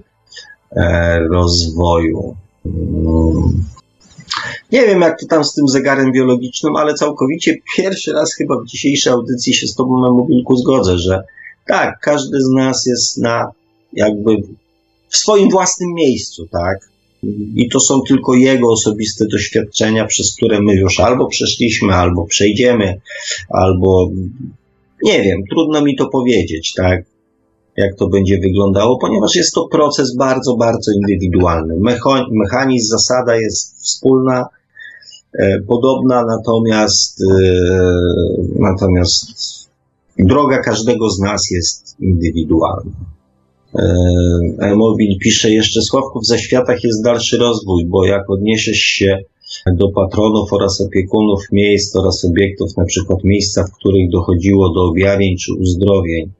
e, rozwoju. Mm. Nie wiem, jak to tam z tym zegarem biologicznym, ale całkowicie pierwszy raz chyba w dzisiejszej audycji się z Tobą na mobilku zgodzę, że tak, każdy z nas jest na jakby w swoim własnym miejscu, tak? I to są tylko jego osobiste doświadczenia, przez które my już albo przeszliśmy, albo przejdziemy, albo nie wiem, trudno mi to powiedzieć, tak? Jak to będzie wyglądało, ponieważ jest to proces bardzo, bardzo indywidualny. mechanizm, zasada jest wspólna, e, podobna, natomiast, e, natomiast droga każdego z nas jest indywidualna. E-mobil pisze jeszcze Sławku, w zaświatach jest dalszy rozwój, bo jak odniesiesz się do patronów oraz opiekunów miejsc oraz obiektów, na przykład miejsca, w których dochodziło do objawień czy uzdrowień,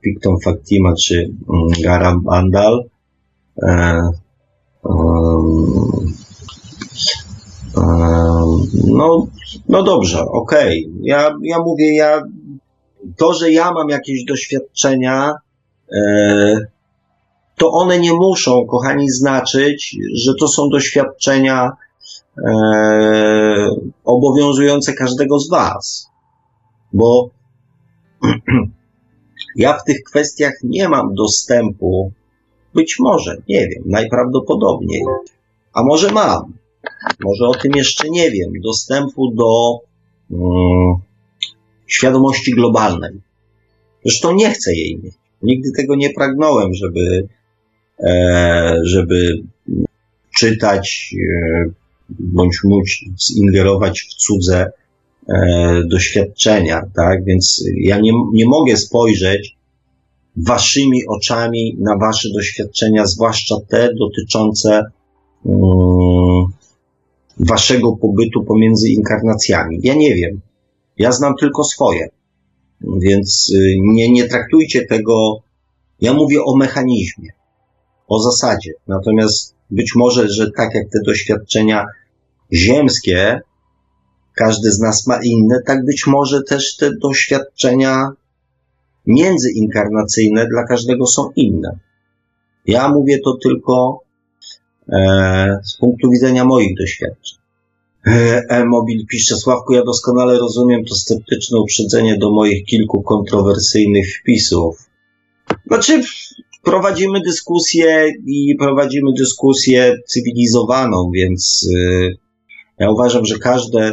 Picton Factima czy mm, Garabandal, e, um, no, no dobrze, okej. Okay. Ja, ja mówię, ja to, że ja mam jakieś doświadczenia, E, to one nie muszą, kochani, znaczyć, że to są doświadczenia e, obowiązujące każdego z Was. Bo ja w tych kwestiach nie mam dostępu, być może, nie wiem, najprawdopodobniej, a może mam, może o tym jeszcze nie wiem, dostępu do mm, świadomości globalnej. Zresztą nie chcę jej mieć. Nigdy tego nie pragnąłem, żeby, e, żeby czytać e, bądź móc zingerować w cudze doświadczenia, tak? Więc ja nie, nie mogę spojrzeć waszymi oczami na wasze doświadczenia, zwłaszcza te dotyczące um, waszego pobytu pomiędzy inkarnacjami. Ja nie wiem. Ja znam tylko swoje. Więc y, nie, nie traktujcie tego, ja mówię o mechanizmie, o zasadzie. Natomiast być może, że tak jak te doświadczenia ziemskie, każdy z nas ma inne, tak być może też te doświadczenia międzyinkarnacyjne dla każdego są inne. Ja mówię to tylko e, z punktu widzenia moich doświadczeń. E-mobil pisze, Sławku, ja doskonale rozumiem to sceptyczne uprzedzenie do moich kilku kontrowersyjnych wpisów. Znaczy, prowadzimy dyskusję i prowadzimy dyskusję cywilizowaną, więc yy, ja uważam, że każde,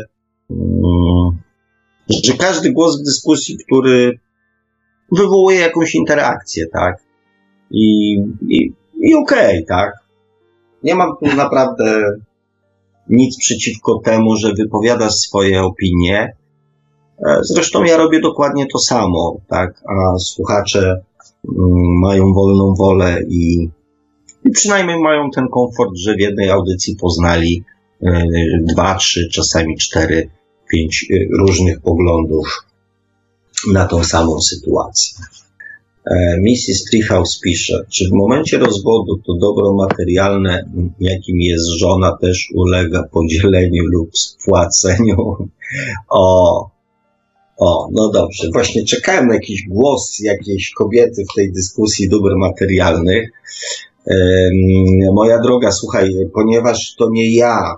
że każdy głos w dyskusji, który wywołuje jakąś interakcję, tak? I, i, i okej, okay, tak? Nie mam tu naprawdę nic przeciwko temu, że wypowiadasz swoje opinie. E, zresztą ja robię dokładnie to samo, tak, a słuchacze mm, mają wolną wolę i, i przynajmniej mają ten komfort, że w jednej audycji poznali e, dwa, trzy, czasami cztery, pięć e, różnych poglądów na tą samą sytuację. E, Mrs. Treehouse pisze, czy w momencie rozwodu to dobro materialne, jakim jest żona, też ulega podzieleniu lub spłaceniu? O, O, no dobrze. Właśnie czekałem na jakiś głos jakiejś kobiety w tej dyskusji dóbr materialnych. Moja droga, słuchaj, ponieważ to nie ja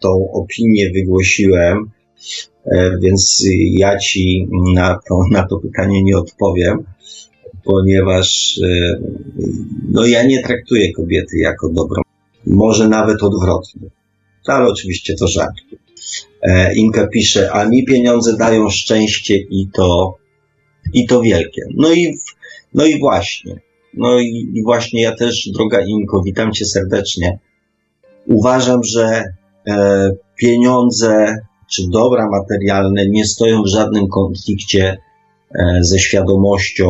tą opinię wygłosiłem, e, więc ja ci na to, na to pytanie nie odpowiem, ponieważ e, no ja nie traktuję kobiety jako dobrą, może nawet odwrotnie, ale oczywiście to żart. E, Inka pisze, a mi pieniądze dają szczęście i to, i to wielkie. No i, no i właśnie, no i, i właśnie ja też, droga Inko, witam cię serdecznie. Uważam, że e, pieniądze czy dobra materialne nie stoją w żadnym konflikcie e, ze świadomością,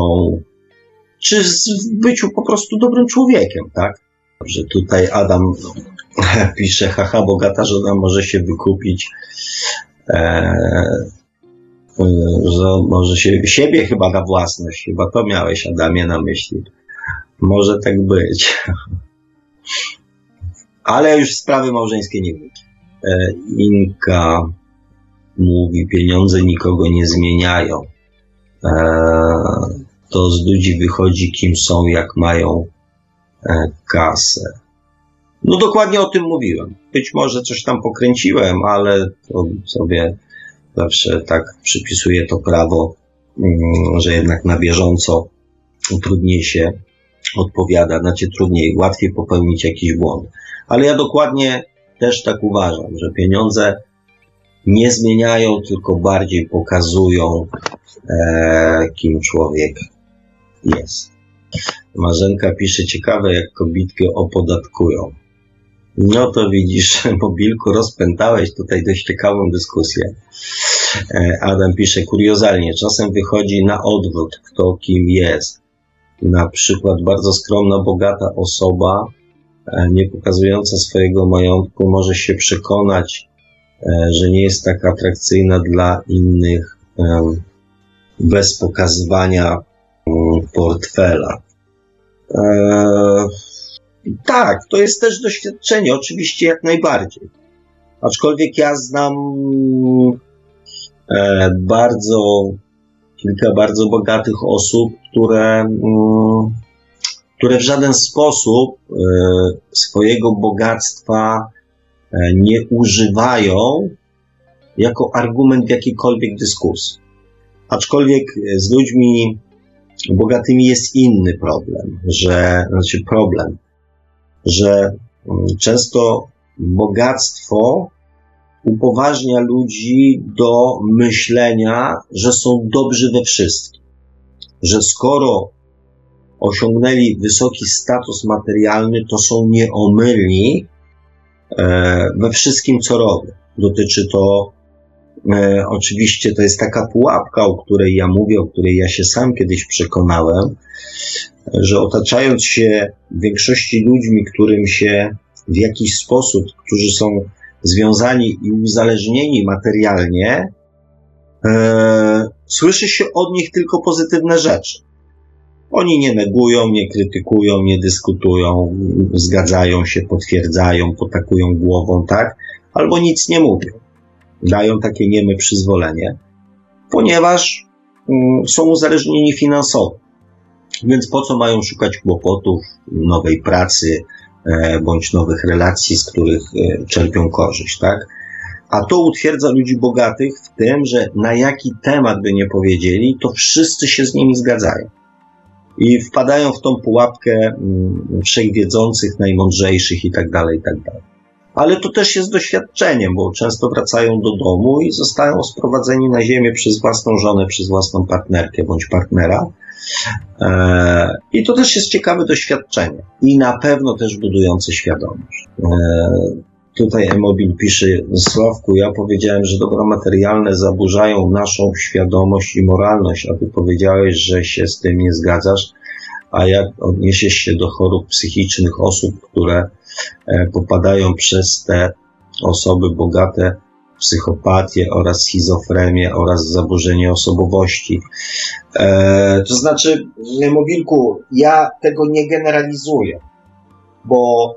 czy z byciu po prostu dobrym człowiekiem, tak? Że tutaj Adam pisze, haha, bogata żona może się wykupić, e, e, że może się, siebie chyba na własność, chyba to miałeś Adamie na myśli. Może tak być. Ale już sprawy małżeńskie nie wiem. Inka mówi, pieniądze nikogo nie zmieniają. E, to z ludzi wychodzi, kim są, jak mają e, kasę. No dokładnie o tym mówiłem. Być może coś tam pokręciłem, ale to sobie zawsze tak przypisuję to prawo, mm, że jednak na bieżąco trudniej się odpowiada, znaczy trudniej, łatwiej popełnić jakiś błąd. Ale ja dokładnie też tak uważam, że pieniądze nie zmieniają, tylko bardziej pokazują, e, kim człowiek jest. Marzenka pisze, ciekawe jak kobitkę opodatkują. No to widzisz, mobilku, rozpętałeś tutaj dość ciekawą dyskusję. E, Adam pisze, kuriozalnie, czasem wychodzi na odwrót, kto kim jest. Na przykład bardzo skromna, bogata osoba, e, nie pokazująca swojego majątku, może się przekonać, e, że nie jest tak atrakcyjna dla innych bez pokazywania mm, portfela. Tak, to jest też doświadczenie, oczywiście jak najbardziej. Aczkolwiek ja znam e, bardzo, kilka bardzo bogatych osób, które, mm, które w żaden sposób e, swojego bogactwa e, nie używają jako argument w jakiejkolwiek dyskusji. Aczkolwiek z ludźmi bogatymi jest inny problem, że, znaczy problem, że mm, często bogactwo upoważnia ludzi do myślenia, że są dobrzy we wszystkim. Że skoro osiągnęli wysoki status materialny, to są nieomylni e, we wszystkim, co robią. Dotyczy to e, oczywiście, to jest taka pułapka, o której ja mówię, o której ja się sam kiedyś przekonałem, że otaczając się w większości ludźmi, którym się w jakiś sposób, którzy są związani i uzależnieni materialnie, e, słyszy się od nich tylko pozytywne rzeczy. Oni nie negują, nie krytykują, nie dyskutują, zgadzają się, potwierdzają, potakują głową, tak? Albo nic nie mówią. Dają takie nieme przyzwolenie, ponieważ mm, są uzależnieni finansowo. Więc po co mają szukać kłopotów, nowej pracy bądź nowych relacji, z których e, czerpią korzyść, tak? A to utwierdza ludzi bogatych w tym, że na jaki temat by nie powiedzieli, to wszyscy się z nimi zgadzają. I wpadają w tą pułapkę mm, wszechwiedzących, najmądrzejszych i tak dalej, i tak dalej. Ale to też jest doświadczeniem, bo często wracają do domu i zostają sprowadzeni na ziemię przez własną żonę, przez własną partnerkę bądź partnera, E, I to też jest ciekawe doświadczenie i na pewno też budujące świadomość. E, tutaj Emobil pisze, Sławku, ja powiedziałem, że dobra materialne zaburzają naszą świadomość i moralność, a ty powiedziałeś, że się z tym nie zgadzasz, a jak odniesiesz się do chorób psychicznych osób, które e, popadają przez te osoby bogate psychopatię oraz schizofrenię oraz zaburzenie osobowości. E, to znaczy, Mobilku, ja tego nie generalizuję, bo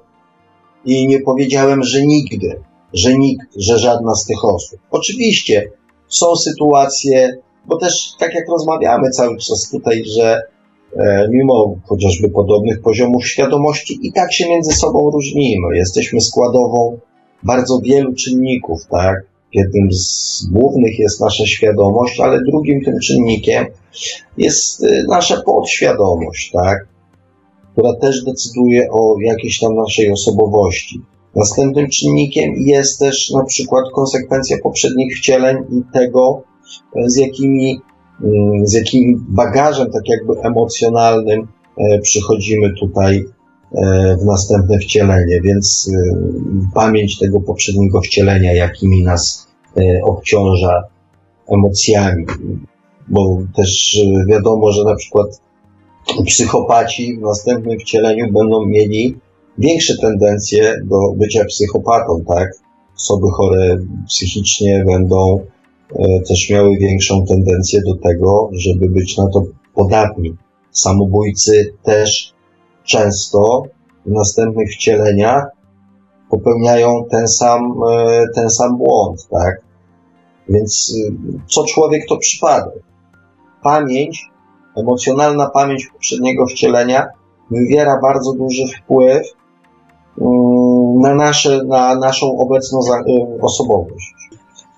i nie powiedziałem, że nigdy, że nikt, że żadna z tych osób. Oczywiście są sytuacje, bo też tak jak rozmawiamy cały czas tutaj, że e, mimo chociażby podobnych poziomów świadomości, i tak się między sobą różnimy. Jesteśmy składową bardzo wielu czynników, tak? Jednym z głównych jest nasza świadomość, ale drugim tym czynnikiem jest e, nasza podświadomość, tak? Która też decyduje o jakiejś tam naszej osobowości. Następnym czynnikiem jest też na przykład konsekwencja poprzednich wcieleń i tego, e, z jakimi, mm, z jakim bagażem, tak jakby emocjonalnym, e, przychodzimy tutaj w następne wcielenie, więc pamięć tego poprzedniego wcielenia, jakimi nas obciąża emocjami, bo też wiadomo, że na przykład psychopaci w następnym wcieleniu będą mieli większe tendencje do bycia psychopatą, tak? Osoby chore psychicznie będą e, też miały większą tendencję do tego, żeby być na to podatni. Samobójcy też często w następnych wcieleniach popełniają ten sam, e, ten sam błąd, tak? Więc e, co człowiek to przypadek. Pamięć, emocjonalna pamięć poprzedniego wcielenia wywiera bardzo duży wpływ na, nasze, na naszą obecną y, osobowość.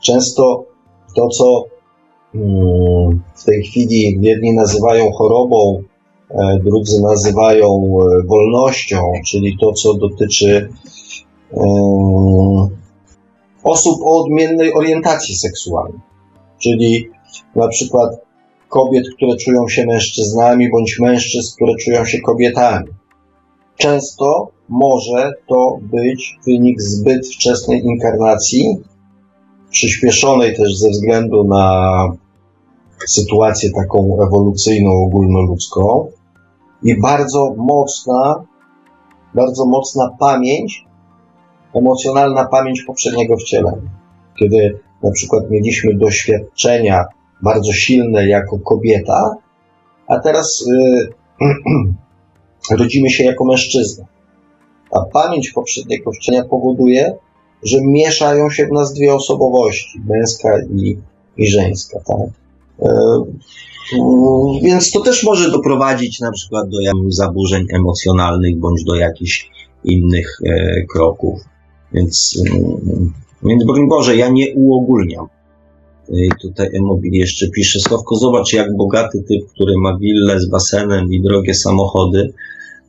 Często to, co mm, w tej chwili jedni nazywają chorobą, e, drudzy nazywają e, wolnością, czyli to, co dotyczy osób o odmiennej orientacji seksualnej. Czyli na przykład kobiet, które czują się mężczyznami, bądź mężczyzn, które czują się kobietami. Często może to być wynik zbyt wczesnej inkarnacji, przyspieszonej też ze względu na sytuację taką ewolucyjną, ogólnoludzką i bardzo mocna, bardzo mocna pamięć, emocjonalna pamięć poprzedniego wcielenia. Kiedy na przykład mieliśmy doświadczenia bardzo silne jako kobieta, a teraz yy, rodzimy się jako mężczyzna. A pamięć poprzedniego wcielenia powoduje, że mieszają się w nas dwie osobowości, męska i, i żeńska, tak? Mm, więc to też może doprowadzić na przykład do zaburzeń emocjonalnych bądź do jakichś innych e, kroków. Więc, mm, więc broń Boże, ja nie uogólniam. I tutaj Emobil jeszcze pisze, Sławko, zobacz jak bogaty typ, który ma willę z basenem i drogie samochody,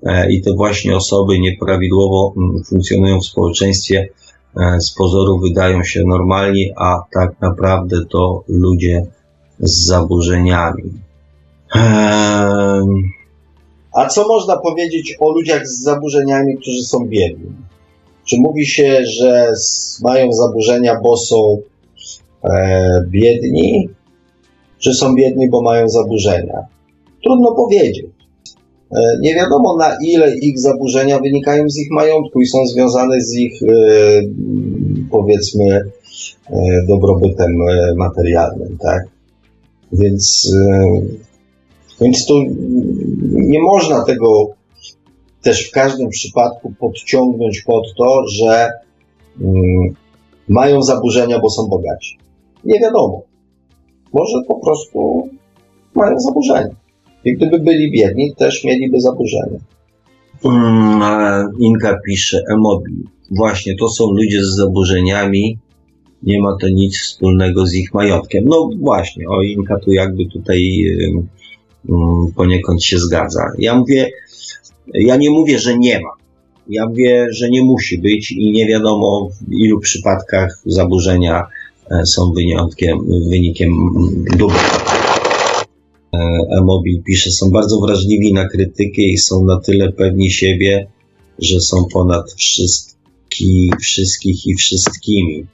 E, i te właśnie osoby nieprawidłowo mm, funkcjonują w społeczeństwie, e, z pozoru wydają się normalni, a tak naprawdę to ludzie z zaburzeniami. A co można powiedzieć o ludziach z zaburzeniami, którzy są biedni? Czy mówi się, że mają zaburzenia, bo są e, biedni, czy są biedni, bo mają zaburzenia? Trudno powiedzieć. E, nie wiadomo na ile ich zaburzenia wynikają z ich majątku i są związane z ich, e, powiedzmy, e, dobrobytem materialnym, tak? Więc, więc tu nie można tego też w każdym przypadku podciągnąć pod to, że mm, mają zaburzenia, bo są bogaci. Nie wiadomo. Może po prostu mają zaburzenia. I gdyby byli biedni, też mieliby zaburzenia. Mm, Inka pisze, Emobi. Właśnie, to są ludzie z zaburzeniami, nie ma to nic wspólnego z ich majątkiem. No właśnie, o Inka tu jakby tutaj poniekąd się zgadza. Ja mówię, ja nie mówię, że nie ma. Ja mówię, że nie musi być i nie wiadomo w ilu przypadkach zaburzenia e, są wynikiem, wynikiem dóbr E-Mobil pisze, są bardzo wrażliwi na krytykę i są na tyle pewni siebie, że są ponad wszystki, wszystkich i wszystkimi.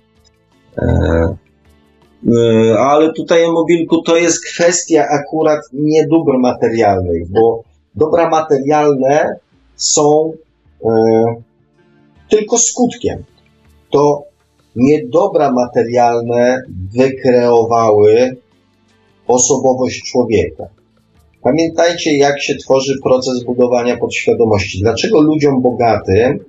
E, e, ale tutaj e-mobilku to jest kwestia akurat nie dóbr materialnych, bo dobra materialne są e, tylko skutkiem. To niedobra materialne wykreowały osobowość człowieka. Pamiętajcie, jak się tworzy proces budowania podświadomości. Dlaczego ludziom bogatym,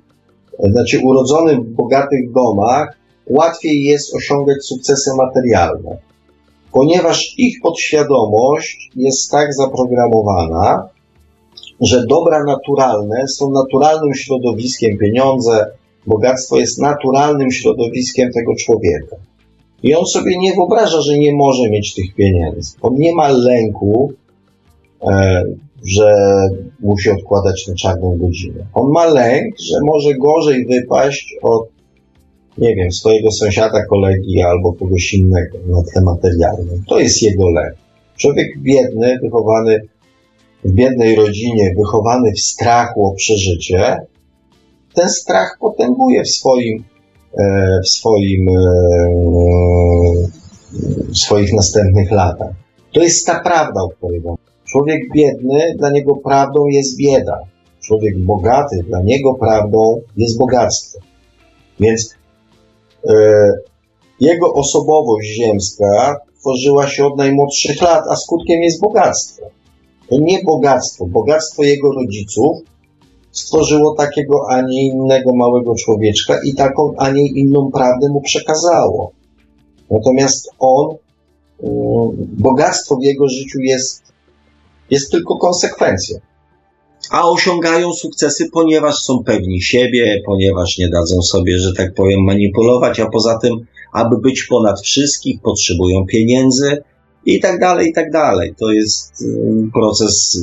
znaczy urodzonym w bogatych domach, łatwiej jest osiągać sukcesy materialne? ponieważ ich podświadomość jest tak zaprogramowana, że dobra naturalne są naturalnym środowiskiem, pieniądze, bogactwo jest naturalnym środowiskiem tego człowieka. I on sobie nie wyobraża, że nie może mieć tych pieniędzy. On nie ma lęku, e, że musi odkładać na czarną godzinę. On ma lęk, że może gorzej wypaść od, nie wiem, swojego sąsiada, kolegi albo kogoś innego na tle materialnym. To jest jego lęk. Człowiek biedny, wychowany w biednej rodzinie, wychowany w strachu o przeżycie, ten strach potęguje w swoim, e, w swoim, e, w swoich następnych latach. To jest ta prawda, o której wam. Człowiek biedny, dla niego prawdą jest bieda. Człowiek bogaty, dla niego prawdą jest bogactwo. Więc jego osobowość ziemska tworzyła się od najmłodszych lat, a skutkiem jest bogactwo. To nie bogactwo. Bogactwo jego rodziców stworzyło takiego, a nie innego małego człowieczka i taką, a nie inną prawdę mu przekazało. Natomiast on, mm, bogactwo w jego życiu jest, jest tylko konsekwencją. A osiągają sukcesy, ponieważ są pewni siebie, ponieważ nie dadzą sobie, że tak powiem, manipulować, a poza tym, aby być ponad wszystkich, potrzebują pieniędzy i tak dalej, i tak dalej. To jest y, proces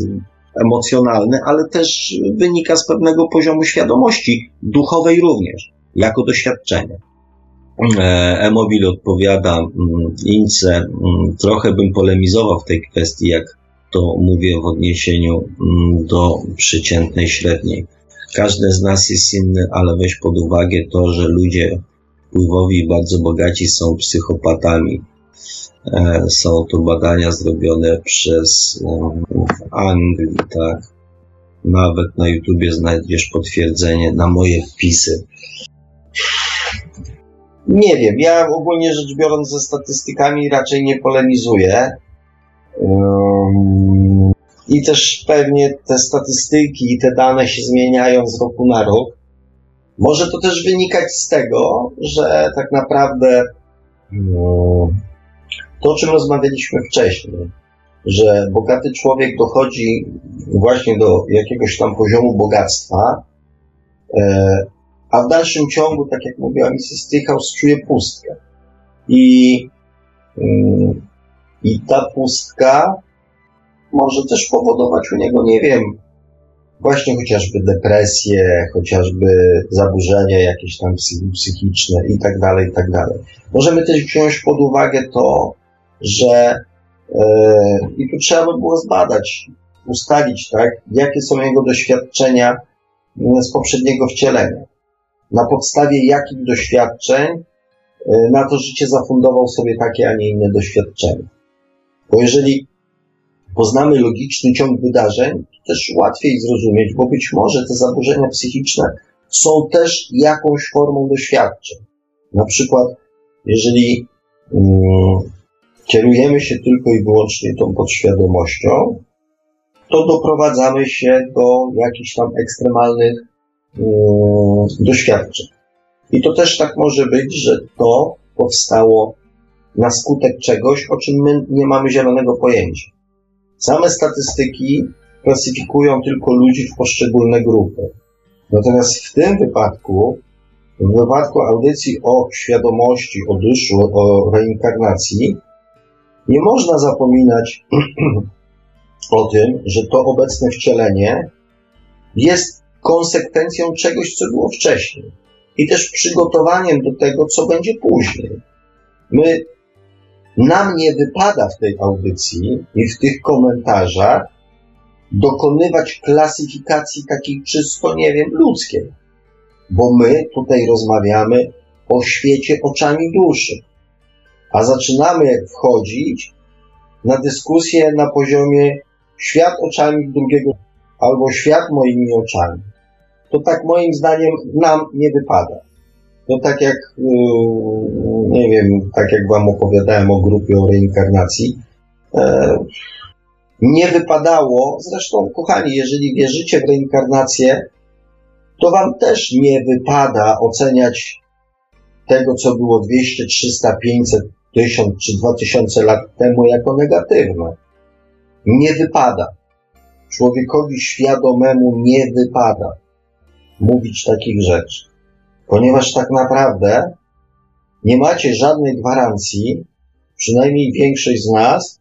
emocjonalny, ale też wynika z pewnego poziomu świadomości, duchowej również, jako doświadczenie. E, Emobil odpowiada mm, Ince, mm, trochę bym polemizował w tej kwestii, jak to mówię w odniesieniu mm, do przeciętnej średniej. Każdy z nas jest inny, ale weź pod uwagę to, że ludzie wpływowi bardzo bogaci są psychopatami. E, są to badania zrobione przez w Anglii, tak. Nawet na YouTubie znajdziesz potwierdzenie na moje wpisy. Nie wiem, ja ogólnie rzecz biorąc ze statystykami raczej nie polemizuję. I też pewnie te statystyki i te dane się zmieniają z roku na rok. Może to też wynikać z tego, że tak naprawdę to, o czym rozmawialiśmy wcześniej, że bogaty człowiek dochodzi właśnie do jakiegoś tam poziomu bogactwa, e, a w dalszym ciągu, tak jak mówiła Mrs. Stickhouse, czuje pustkę. I, I ta pustka może też powodować u niego, nie wiem, właśnie chociażby depresję, chociażby zaburzenia jakieś tam psychiczne i tak dalej, i tak dalej. Możemy też wziąć pod uwagę to, że e, i tu trzeba by było zbadać, ustalić, tak, jakie są jego doświadczenia mm, z poprzedniego wcielenia. Na podstawie jakich doświadczeń e, na to życie zafundował sobie takie, a nie inne doświadczenia. Bo jeżeli poznamy logiczny ciąg wydarzeń, to też łatwiej zrozumieć, bo być może te zaburzenia psychiczne są też jakąś formą doświadczeń. Na przykład, jeżeli mm, kierujemy się tylko i wyłącznie tą podświadomością, to doprowadzamy się do jakichś tam ekstremalnych yy, doświadczeń. I to też tak może być, że to powstało na skutek czegoś, o czym my nie mamy zielonego pojęcia. Same statystyki klasyfikują tylko ludzi w poszczególne grupy. Natomiast w tym wypadku, w wypadku audycji o świadomości, o duszu, o reinkarnacji, nie można zapominać o tym, że to obecne wcielenie jest konsekwencją czegoś, co było wcześniej i też przygotowaniem do tego, co będzie później. My, nam nie wypada w tej audycji i w tych komentarzach dokonywać klasyfikacji takiej czysto, nie wiem, ludzkiej, bo my tutaj rozmawiamy o świecie oczami duszy a zaczynamy wchodzić na dyskusję na poziomie świat oczami drugiego albo świat moimi oczami. To tak moim zdaniem nam nie wypada. To tak jak, yy, nie wiem, tak jak wam opowiadałem o grupie o reinkarnacji, e, nie wypadało, zresztą kochani, jeżeli wierzycie w reinkarnację, to wam też nie wypada oceniać tego, co było 200, 300, 500 tysiąc czy dwa tysiące lat temu jako negatywne. Nie wypada. Człowiekowi świadomemu nie wypada mówić takich rzeczy, ponieważ tak naprawdę nie macie żadnej gwarancji, przynajmniej większość z nas,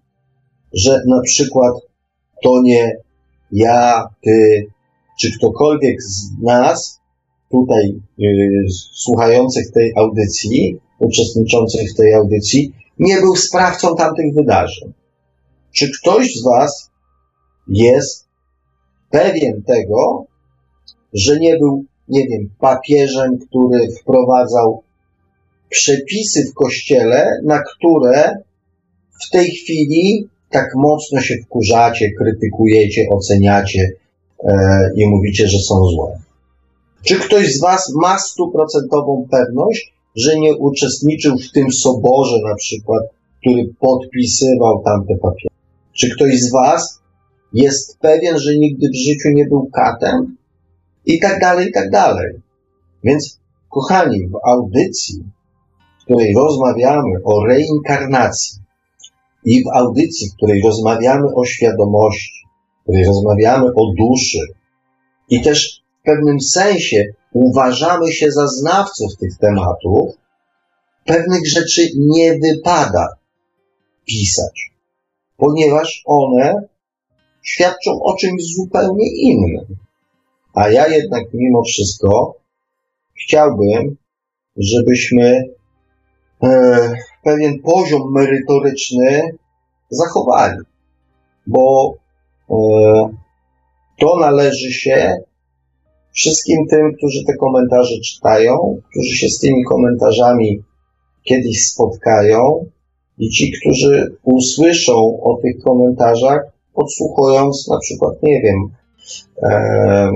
że na przykład to nie ja, ty, czy ktokolwiek z nas tutaj yy, słuchających tej audycji, uczestniczących w tej audycji, nie był sprawcą tamtych wydarzeń. Czy ktoś z Was jest pewien tego, że nie był, nie wiem, papieżem, który wprowadzał przepisy w kościele, na które w tej chwili tak mocno się wkurzacie, krytykujecie, oceniacie e, i mówicie, że są złe. Czy ktoś z Was ma stuprocentową pewność, że nie uczestniczył w tym soborze, na przykład, który podpisywał tamte papiery? Czy ktoś z Was jest pewien, że nigdy w życiu nie był katem? I tak dalej, i tak dalej. Więc, kochani, w audycji, w której rozmawiamy o reinkarnacji i w audycji, w której rozmawiamy o świadomości, w której rozmawiamy o duszy i też w pewnym sensie uważamy się za znawców tych tematów, pewnych rzeczy nie wypada pisać, ponieważ one świadczą o czymś zupełnie innym. A ja jednak mimo wszystko chciałbym, żebyśmy e, pewien poziom merytoryczny zachowali, bo e, to należy się wszystkim tym, którzy te komentarze czytają, którzy się z tymi komentarzami kiedyś spotkają i ci, którzy usłyszą o tych komentarzach, podsłuchując na przykład, nie wiem, e,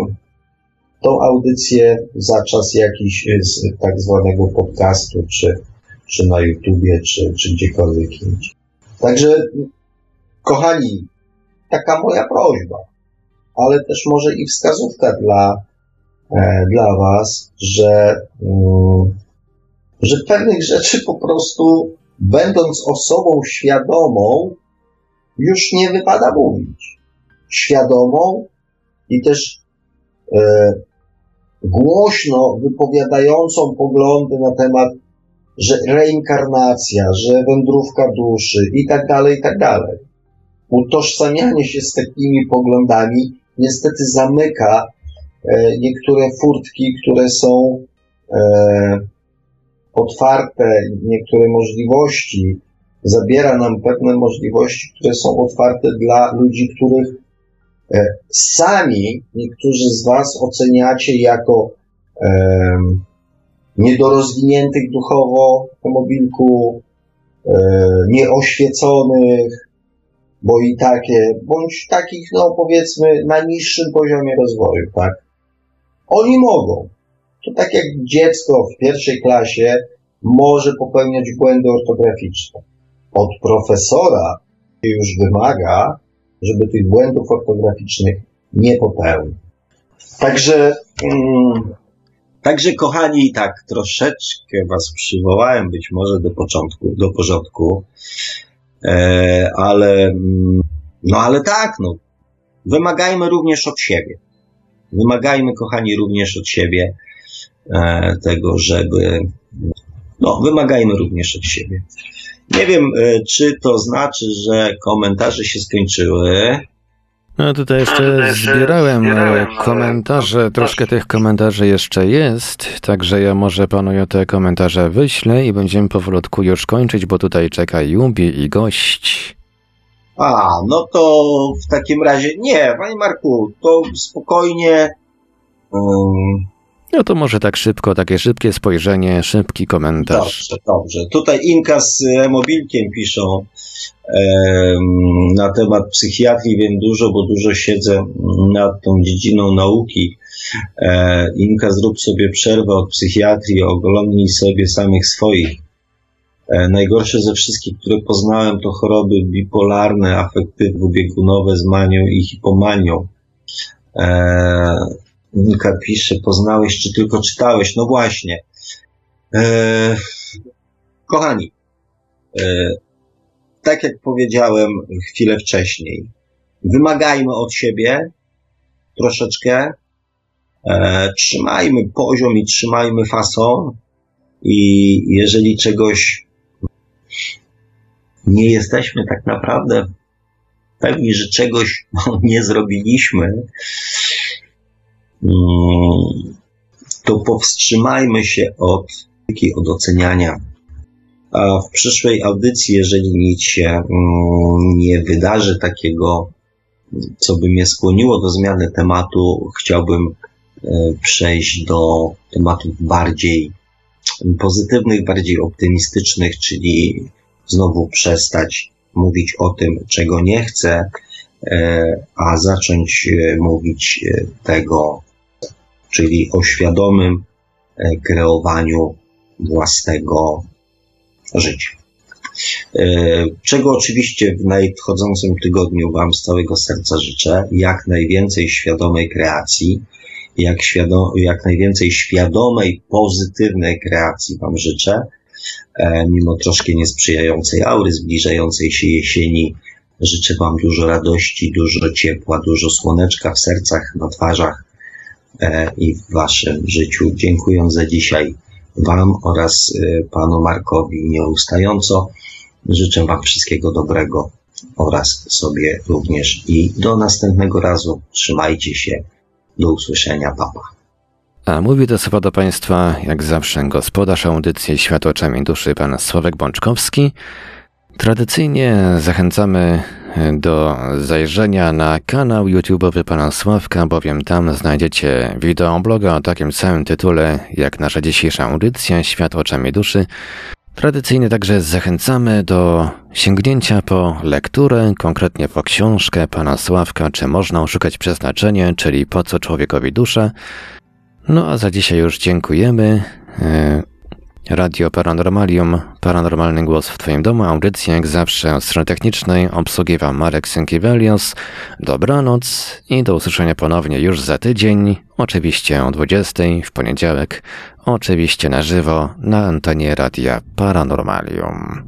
tą audycję za czas jakiś z tak zwanego podcastu, czy, czy na YouTubie, czy, czy gdziekolwiek indziej. Także, kochani, taka moja prośba, ale też może i wskazówka dla, e, dla Was, że, mm, że pewnych rzeczy po prostu, będąc osobą świadomą, już nie wypada mówić. Świadomą i też e, głośno wypowiadającą poglądy na temat, że reinkarnacja, że wędrówka duszy i tak dalej, i tak dalej. Utożsamianie się z takimi poglądami niestety zamyka e, niektóre furtki, które są e, otwarte, niektóre możliwości, zabiera nam pewne możliwości, które są otwarte dla ludzi, których sami niektórzy z Was oceniacie jako e, niedorozwiniętych duchowo po mobilku, e, nieoświeconych, bo i takie, bądź takich, no powiedzmy, na niższym poziomie rozwoju, tak? Oni mogą. To tak jak dziecko w pierwszej klasie może popełniać błędy ortograficzne. Od profesora już wymaga, żeby tych błędów ortograficznych nie popełnił. Także, mm, także kochani, tak troszeczkę was przywołałem być może do początku, do porządku, e, ale, mm, no ale tak, no, wymagajmy również od siebie. Wymagajmy, kochani, również od siebie e, tego, żeby, no, wymagajmy również od siebie. Nie wiem, e, czy to znaczy, że komentarze się skończyły. No tutaj jeszcze zbierałem e, komentarze, troszkę tych komentarzy jeszcze jest, także ja może panu te komentarze wyślę i będziemy powolutku już kończyć, bo tutaj czeka Jubi i gość. A, no to w takim razie nie, panie Marku, to spokojnie. Um, no to może tak szybko, takie szybkie spojrzenie, szybki komentarz. Dobrze, dobrze. Tutaj Inka z Mobilkiem piszą na temat psychiatrii wiem dużo, bo dużo siedzę nad tą dziedziną nauki. E, Inka, zrób sobie przerwę od psychiatrii, oglądnij sobie samych swoich. E, najgorsze ze wszystkich, które poznałem, to choroby bipolarne, afektywno-biegunowe z manią i hipomanią. E, Nika pisze, poznałeś czy tylko czytałeś? No właśnie. Eee, kochani, e, tak jak powiedziałem chwilę wcześniej, wymagajmy od siebie troszeczkę, e, trzymajmy poziom i trzymajmy fason i jeżeli czegoś nie jesteśmy tak naprawdę pewni, że czegoś nie zrobiliśmy, to powstrzymajmy się od, od oceniania. A w przyszłej audycji, jeżeli nic się mm, nie wydarzy takiego, co by mnie skłoniło do zmiany tematu, chciałbym e, przejść do tematów bardziej pozytywnych, bardziej optymistycznych, czyli znowu przestać mówić o tym, czego nie chcę, e, a zacząć e, mówić tego, czyli o świadomym kreowaniu własnego życia. Czego oczywiście w nadchodzącym tygodniu Wam z całego serca życzę, jak najwięcej świadomej kreacji, jak, świadom, jak najwięcej świadomej, pozytywnej kreacji Wam życzę, e, mimo troszkę niesprzyjającej aury, zbliżającej się jesieni. Życzę Wam dużo radości, dużo ciepła, dużo słoneczka w sercach, na twarzach e, i w Waszym życiu. Dziękując za dzisiaj Wam oraz e, Panu Markowi nieustająco. Życzę Wam wszystkiego dobrego oraz sobie również i do następnego razu. Trzymajcie się. Do usłyszenia, papa. A mówi to słowa do Państwa, jak zawsze, gospodarz audycji Świat oczami duszy, pan Sławek Bączkowski. Tradycyjnie zachęcamy do zajrzenia na kanał YouTube'owy pana Sławka, bowiem tam znajdziecie wideobloga o takim samym tytule jak nasza dzisiejsza audycja Świat oczami duszy. Tradycyjnie także zachęcamy do sięgnięcia po lekturę, konkretnie po książkę pana Sławka, czy można oszukać przeznaczenie, czyli po co człowiekowi dusza. No a za dzisiaj już dziękujemy. Radio Paranormalium, paranormalny głos w Twoim domu, audycja jak zawsze od strony technicznej obsługiwał Marek Sękiewelios. Dobranoc i do usłyszenia ponownie już za tydzień, oczywiście o 20 w poniedziałek, oczywiście na żywo na antenie Radia Paranormalium.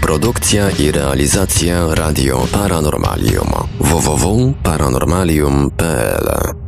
Produkcja i realizacja Radio Paranormalium www.paranormalium.pl